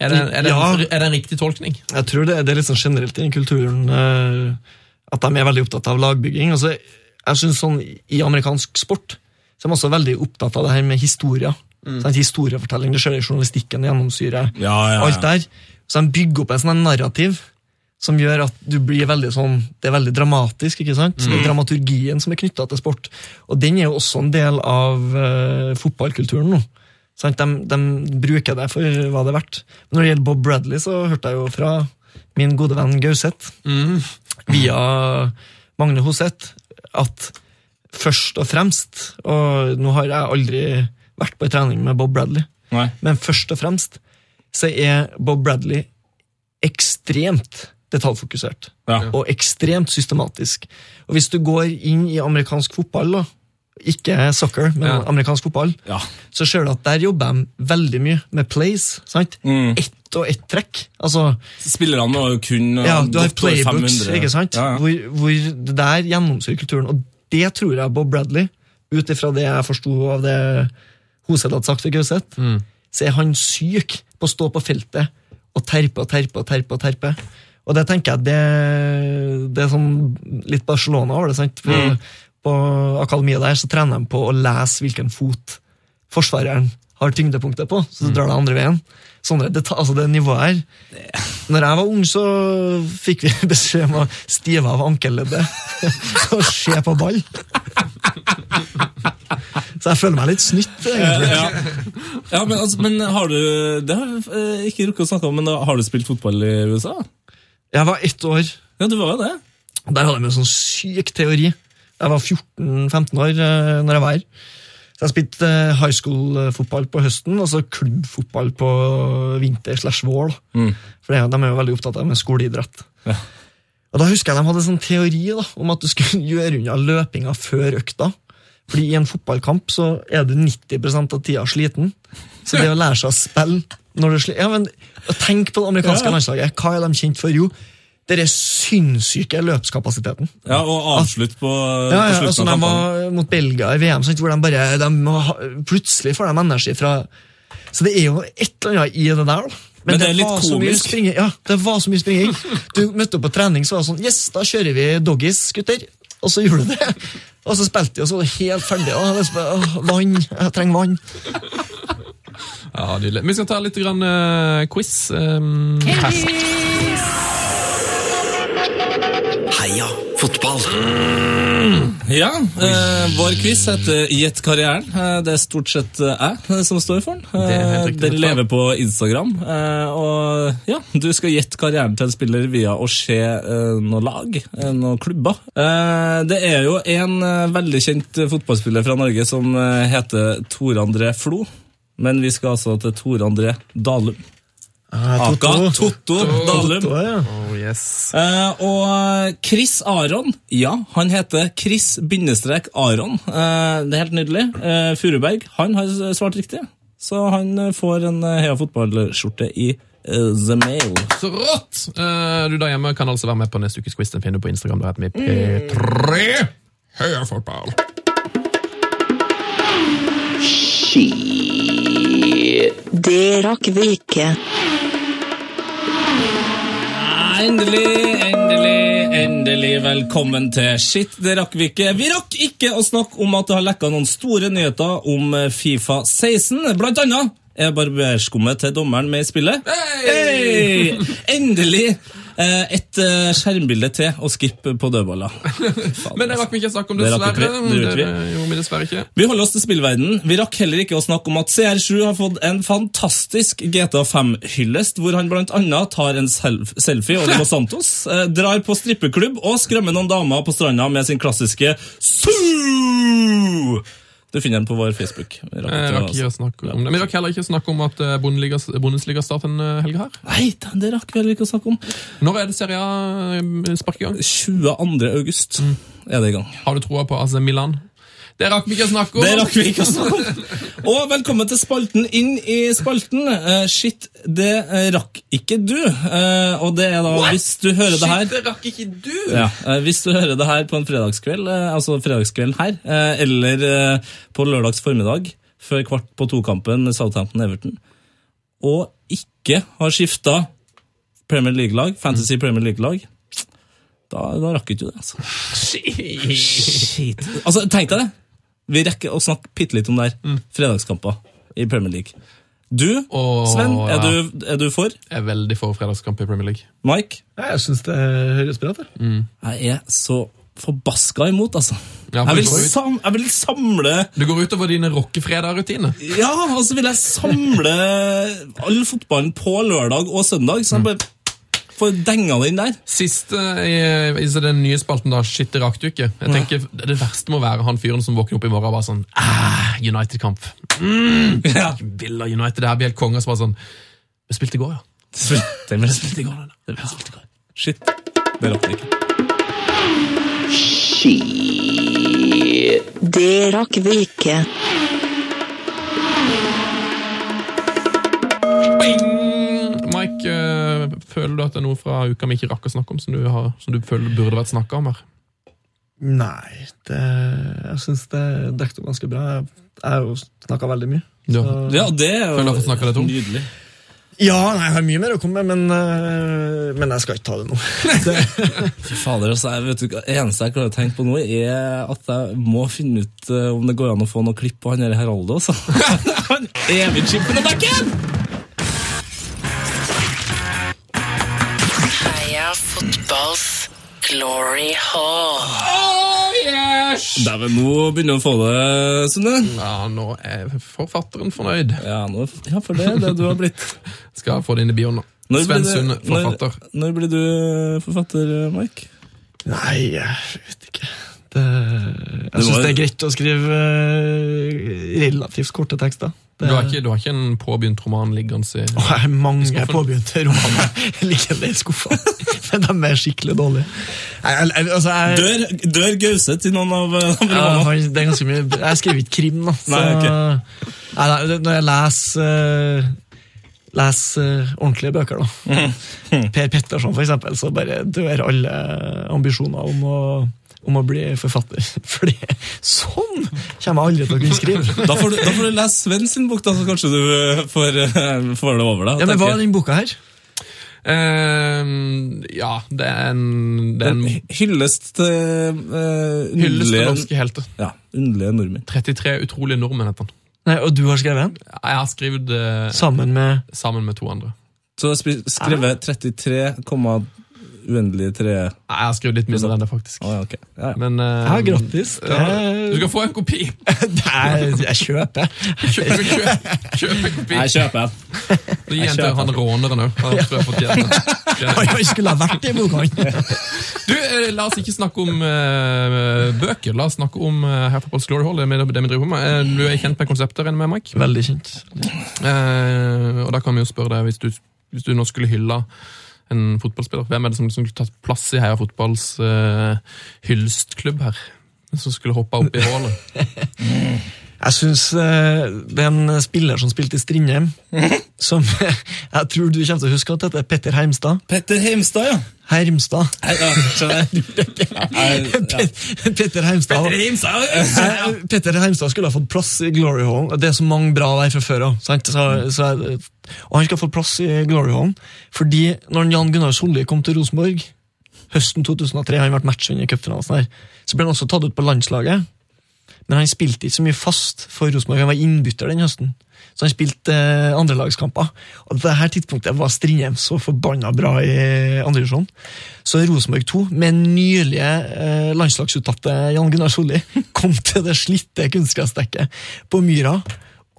Er er, det, Ja. er det en riktig tolkning? Jeg tror det, det er litt sånn generelt i kulturen eh, at de er veldig opptatt av lagbygging. Altså, jeg synes sånn I amerikansk sport så er de også veldig opptatt av det her med historier. Sant? Historiefortelling, det skjer i journalistikken gjennomsyrer Ja, ja, ja. alt der. Så de bygger opp en sånn narrativ som gjør at du blir veldig sånn Det er veldig dramatisk. ikke sant? Så det er dramaturgien som er knytta til sport. Og den er jo også en del av uh, fotballkulturen nå. Sant? De, de bruker det for hva det er verdt. Men når det gjelder Bob Bradley, så hørte jeg jo fra min gode venn Gauseth via Magne Hoseth at først og fremst Og nå har jeg aldri vært på en trening med Bob Bradley, Nei. men først og fremst så er Bob Bradley ekstremt detaljfokusert. Ja. Og ekstremt systematisk. Og hvis du går inn i amerikansk fotball, da, ikke soccer, men Ja. amerikansk fotball, Ja. så ser du at der jobber de veldig mye med plays. sant? Mm. Ett og ett trekk. Altså, Spillerne må jo kunne ja, du har playbooks, 500. ikke sant? Hvor, hvor det der gjennomsyrer kulturen. Og det tror jeg Bob Bradley, ut ifra det jeg forsto av det Hoseth hadde sagt til Gauseth, Mm. så er han syk på å stå på feltet og terpe og terpe og terpe. og terpe. Og det tenker jeg, det, det er sånn litt Barcelona over det. sant? På, Mm. på akademiet der så trener de på å lese hvilken fot forsvareren har tyngdepunktet på, så du drar det andre veien. Sånne, det, altså det nivået her. Når jeg var ung, så fikk vi beskjed om å stive av ankelleddet og se på ball. Så jeg føler meg litt snytt, egentlig. Ja, ja men, altså, men har du Det har jeg eh, ikke rukket å snakke om, men har du spilt fotball i USA? Jeg var ett år. Ja, du var det. Der hadde de en sånn syk teori. Jeg var 14-15 år eh, når jeg var her. Så jeg spilte eh, high school-fotball på høsten, og så klubbfotball på vinter slash vår. da. For det, de er jo veldig opptatt av med skoleidrett. Ja. Og Da husker jeg de hadde en sånn teori da, om at du skulle gjøre unna løpinga før økta. Fordi i en fotballkamp så er du 90% av tida sliten. Så det å lære seg å spille når du sli- ja, men Tenk på det amerikanske Ja. landslaget. Hva er de kjent for? Jo, er sinnssyke løpskapasiteten. Ja, Og avslutt på, Ja, ja, på altså slutten De av kampen. var mot Belgia i VM, sant, hvor de bare de, Plutselig får de energi fra Så det er jo et eller annet i det der. da. Men det er litt komisk. Ja, det var så mye springing. Du møtte opp på trening, så var det sånn Yes, da kjører vi doggies, gutter. Og så gjorde du det. Og så spilte de, og så var det helt ferdig. Er «Åh, vann. Jeg trenger vann. Ja, nydelig. Vi skal ta litt grann, uh, quiz. Um, quiz. Heia fotball! Ja, uh, vår quiz heter Gjett karrieren. Uh, det er stort sett jeg som står for den. Den lever på Instagram. Og ja, du skal gjette karrieren til en spiller via å se noen noe lag, noen klubber. Eh, det er jo en veldig kjent fotballspiller fra Norge som heter Tore André Flo. Men vi skal altså til Tore André Dalum. Ah, Aka Totto Dalum. Totto, ja. Oh, yes. Eh, og Chris Aron, ja, han heter Chris bindestrek Aron. Eh, det er helt nydelig. Eh, Furuberg, han har svart riktig. Så han eh, får en eh, Heia fotballskjorte i eh, The Mail. Så rått! Eh, du der hjemme kan altså være med på neste ukes quiz. Den finner du på Instagram. Da heter vi P3 Heia fotball. Det rakk vi ikke. Endelig, endelig, endelig velkommen til Shit, det rakk vi ikke. Vi rakk ikke å snakke om at det har lekka noen store nyheter om eh, Fifa 16. Blant annet er barberskummet til dommeren med i spillet. Hey! Endelig eh, et eh, skjermbilde til å skippe på dødballer. Men det rakk vi ikke å snakke om, dessverre. det. Det gjorde vi dessverre ikke. Vi holder oss til spillverden. Vi rakk heller ikke å snakke om at CR7 har fått en fantastisk GTA 5-hyllest, hvor han annet tar en selfie over Los Santos, eh, drar på strippeklubb og skremmer noen damer på stranda med sin klassiske SU! Du finner den på vår Facebook. Vi rakk ikke snakke om det. Vi rakk heller ikke snakke om at eh, Bundesliga, starter en eh, helg her. Nei, det rakk vi heller ikke å snakke om. Når er det Serie A sparker i gang? 22. august er det i gang. Har du troa på AC Milan? Det rakk vi ikke å snakke om! Det rakk vi ikke å snakke om. Og velkommen til spalten inn i spalten. Uh, shit, det eh, rakk ikke du. Uh, og det er da, hvis du hører det her Shit, det rakk ikke du! ja, uh, Hvis du hører det her på en fredagskveld, altså fredagskvelden her, eller på lørdags formiddag, før kvart på to-kampen Southampton-Everton, og ikke har skifta Premier League-lag, Fantasy Premier League-lag, da, da rakk ikke du det, altså. Shit. Shit. Altså, tenk deg det. Vi rekker å snakke bitte litt om det her. Fredagskamper i Premier League. Du, oh, Sven, er, ja. du, er du for? Jeg er veldig for fredagskamp i Premier League. Mike? Jeg syns det høres bra ut. jeg. Jeg er så forbaska imot, altså. Ja, jeg, vil sam jeg vil samle Du går utover dine rockefredag-rutiner. Ja, og så vil jeg samle all fotballen på lørdag og søndag, så jeg bare får denga den der. Siste i, i den nye spalten, da, shit, i du. Jeg tenker, Det verste må være han fyren som våkner opp i morgen og bare sånn ah, United-kamp. Mm, Ja. Villa United, det her blir helt konge. Så bare sånn Vi spilte i går, ja. Den ble spilt i går. den. Ble spilt i går. Shit. Det rakk vi ikke. Det rakk vi ikke. Føler du at det er noe fra uka vi ikke rakk å snakke om, som du, har, som du føler burde vært snakka om her? Nei, det, jeg syns det dekket opp ganske bra. Jeg, har jo snakka veldig mye. Ja. Så- Ja, det er Føler du har fått snakket deg nydelig. Ja, nei, jeg har mye mer å komme med, men, øh, men jeg skal ikke ta det nå. Fy fader, altså, jeg vet ikke, eneste jeg klarer å tenke på nå, er at jeg må finne ut eh, om det går an å få noe klipp på han der Heraldo. Altså. Han Evig chippen i igjen fotballs glory hall. Dæven, nå begynner du å få det, Sunne. Ja, nå er forfatteren fornøyd. Ja, nå, ja, for det er det du har blitt. Skal få det inn i bioen nå. Når Sven Sunne, Sunde, forfatter. Når, når blir du forfatter, Mike? nei, jeg vet ikke. Det, jeg syns det er greit å skrive øh, relativt korte tekster. Det, Du har ikke, du har ikke en påbegynt roman liggende i Å, jeg har mange påbegynte romaner liggende i skuffa, men de er skikkelig dårlige. Jeg, jeg, altså, jeg, Dør, dør Gause til noen av eh, Ja, romanene? han- det er ganske mye Jeg skriver ikke krim, da. Så, Nei, okay. nei, når jeg leser uh, Leser eh, ordentlige bøker, da. Per Petterson, for eksempel, så bare dør alle ambisjoner om å, om å bli forfatter. For sånn kommer jeg aldri til å kunne skrive. Da får, du, da får du lese Sven sin bok, da, så kanskje du eh, får, eh, får det over deg. Ja, men Hva er den boka her? Uh, Ja, det er en, det er En hyllest til uh, hyllest til norske helter. ja, underlige nordmenn. 33 utrolige nordmenn heter den. Nei, Og du har skrevet den? Jeg har skrevet uh, Sammen med sammen med to andre. Så du har skrevet 33, komma uendelige tre Nei, Jeg har skrevet litt mindre enn det, faktisk. Oh, ja, okay. Ja, ja. Men uh, Ja, grattis. Ja, Du skal få en kopi! Nei, jeg kjøper. Kjøp, kjøp, kjøp en kopi. Jeg kjøper. Det gir en til han råneren òg. Jeg skulle ha vært i gang! Du, eh, La oss ikke snakke om uh, bøker. La oss snakke om uh, Her Football's Glory Hall. Det det vi driver på med. Du er kjent med konseptet, regner jeg med, Mike? Veldig kjent. Uh, og da kan vi jo spørre deg, hvis du, hvis du nå skulle hylla en fotballspiller, hvem er det som, som skulle tatt plass i Heia Fotballs uh, hyllestklubb her? Som skulle hoppa opp i hullet? Jeg syns det er en spiller som spilte i Strindheim, som jeg tror du kommer til å huske at heter er Petter Heimstad. Petter Heimstad, ja. Hermstad. Ja, skjønner jeg. Ja, Pet- Petter Heimstad. Eh, Petter Heimstad skulle ha fått plass i Glory Hall. Det er så mange bra der fra før av. og han skal få plass i Glory Hall fordi når Jan Gunnar Solli kom til Rosenborg høsten 2003, han ble matchvinner i cupfinalen, sånn så ble han også tatt ut på landslaget. Men han spilte ikke så mye fast for Rosenborg. Han var innbytter den høsten. Så han spilte eh, andrelagskamper. Og på dette tidspunktet var Strindheim så forbanna bra i andredivisjon. Så Rosenborg 2, med nylige eh, landslagsuttatte Jan Gunnar Solli, kom til det slitte kunstgressdekket på Myra.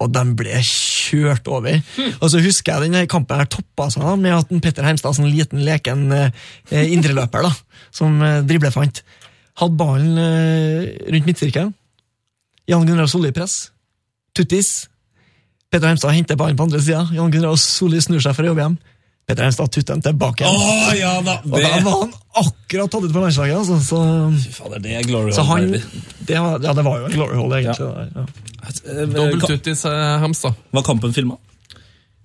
Og de ble kjørt over. Og så husker jeg denne kampen her toppa seg da, med at en Petter Heimstad, sånn liten leken eh, indreløper, da, som eh, driblefant, hadde ballen eh, rundt midtsirkelen. Jan Gunnar Solli i press. Tuttis. Petter Heimstad henter ballen på andre sida. Jan Gunnar Solli snur seg for å jobbe hjem. Petter Heimstad tutter den tilbake. Å, ja da! Og da var han akkurat tatt ut på landslaget. Altså, så, fader, det er Glory så Hall, han det var, Ja, det var jo en glory hole, egentlig. Ja. Ja. Eh, Dobbel tuttis eh, Var kampen filma?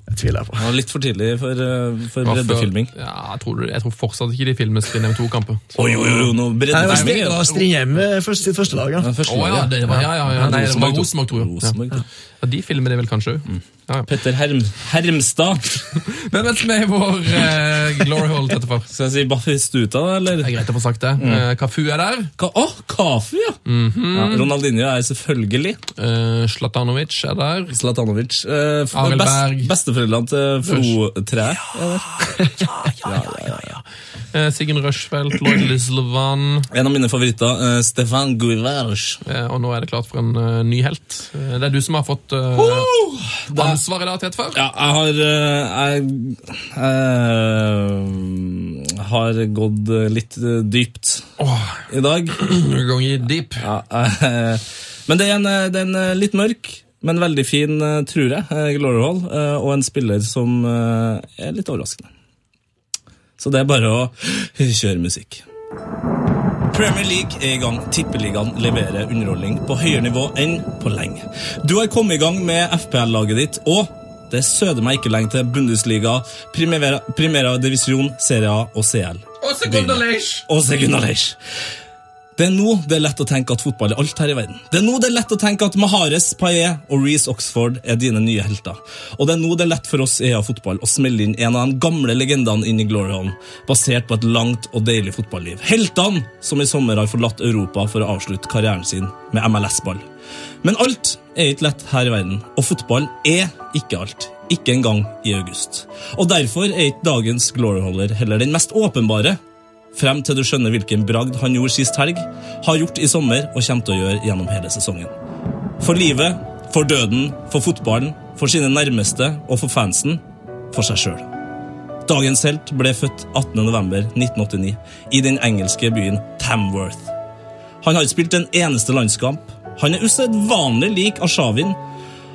Jeg tviler jeg på. Det var litt for tidlig for, eh, for breddefilming. Ja, jeg tror, jeg tror fortsatt ikke de filmer Strindheim 2-kamper. Å, jo, jo, jo, Nei, det breddefilming. Det var Strindheim eh, først, sitt første lag. Ja. Første Å ja, laget. det var, ja, ja, ja, nei, det var Rosenborg, Rosenborg, tror jeg. Ja. ja. Ja, de filmer det vel kanskje òg. Ja. Petter Herm, Hermstad. Men vet med i vår eh, Glory Hall, etterpå? Skal jeg si Baffistuta, eller? Det er greit å få sagt det. Eh, Cafu er der. Ka Å, Kafu, ja. ja! Ronaldinho er selvfølgelig. Eh, Zlatanovic er der. Zlatanovic. Eh, Arild Berg. best. Besteforeldrene til Flo-treet. Eh, Siggen Rushfeldt, Lloyd Lislevan. En av mine favoritter, eh, Stefan Guivers. Eh, og nå er det klart for en uh, ny helt. Det er du som har fått uh, oh, i dag, Tettefar. Ja, jeg har uh, Jeg uh, har gått eh, litt eh, dypt i dag. Ganger deep. Ja, uh, men det er, en, eh, det er en eh, litt mørk, men veldig fin, eh, tror jeg, eh, Glory Hall, eh, og en spiller som eh, er litt overraskende. Så det er bare å kjøre musikk. Premier League er i gang. Tippeligaen leverer underholdning på høyere nivå enn på lenge. Du har kommet i gang med FPL-laget ditt, og det søder meg ikke lenge til Bundesliga, Primera, Primera Divisjon, Serie A og CL. Og! Og Segundalage. Det er nå det er lett å tenke at fotball er alt her i verden. Det er nå det er lett å tenke at Mahares, Paillet og Reece Oxford er dine nye helter. Og det er nå det er lett for oss i EA Fotball å smelle inn en av de gamle legendene inn i Glorion, basert på et langt og deilig fotballiv. Heltene som i sommer har forlatt Europa for å avslutte karrieren sin med MLS-ball. Men alt er ikke lett her i verden, og fotball er ikke alt. Ikke engang i august. Og derfor er ikke dagens gloryholder heller den mest åpenbare frem til du skjønner hvilken bragd han gjorde sist helg, har gjort i sommer og kommer til å gjøre gjennom hele sesongen. For livet, for døden, for fotballen, for sine nærmeste og for fansen, for seg sjøl. Dagens helt ble født 18.11.1989 i den engelske byen Tamworth. Han har ikke spilt en eneste landskamp. Han er usedvanlig lik Ashavin.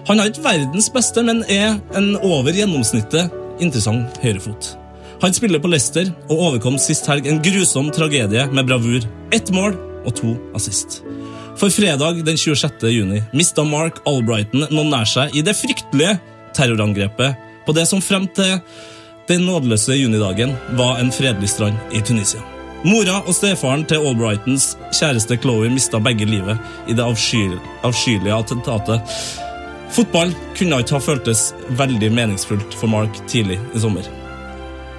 Han har ikke verdens beste, men er en over gjennomsnittet interessant høyrefot. Han spiller på Leicester og overkom sist helg en grusom tragedie med bravur. Ett mål og to assist. For fredag den 26. juni mista Mark Albrighton noen nær seg i det fryktelige terrorangrepet på det som frem til den nådeløse junidagen var en fredelig strand i Tunisia. Mora og stefaren til Albrightons kjæreste Chloé mista begge livet i det avsky avskyelige attentatet. Fotball kunne ikke ha føltes veldig meningsfullt for Mark tidlig i sommer.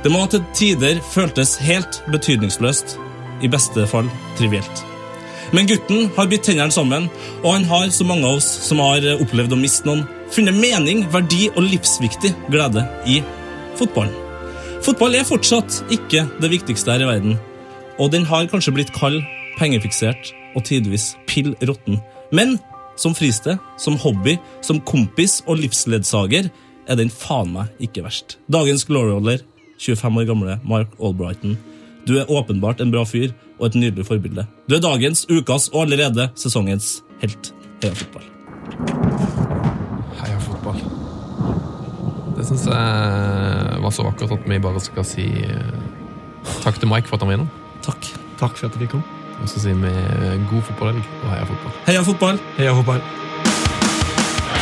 Det må til tider føltes helt betydningsløst, i beste fall trivielt. Men gutten har bitt tennene sammen, og han har, som mange av oss som har opplevd å miste noen, funnet mening, verdi og livsviktig glede i fotballen. Fotball er fortsatt ikke det viktigste her i verden, og den har kanskje blitt kald, pengefiksert og tidvis pill råtten. Men som fristed, som hobby, som kompis og livsledsager er den faen meg ikke verst. Dagens glory-holder, 25 år gamle Mark Albrighton. Du er åpenbart en bra fyr og et nydelig forbilde. Du er dagens, ukas og allerede sesongens helt. Heia fotball. Heia fotball. Det syns jeg var så vakkert at vi bare skal si eh, takk til Mike for at han var innom. Takk. Takk for at vi kom. Og så sier vi god fotballhelg og heia fotball. Heia fotball. Heia fotball.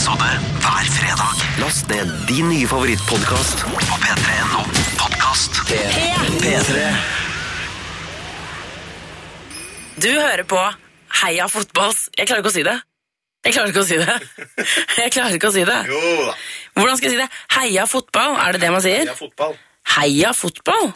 Episode hver fredag. Last ned din nye favorittpodkast på p3.no podkast. P3. Du hører på Heia fotballs Jeg klarer ikke å si det. Jeg klarer ikke å si det. Jeg klarer ikke å si det. Jo da. Hvordan skal jeg si det? Heia fotball, er det det man sier? Heia fotball. Heia fotball?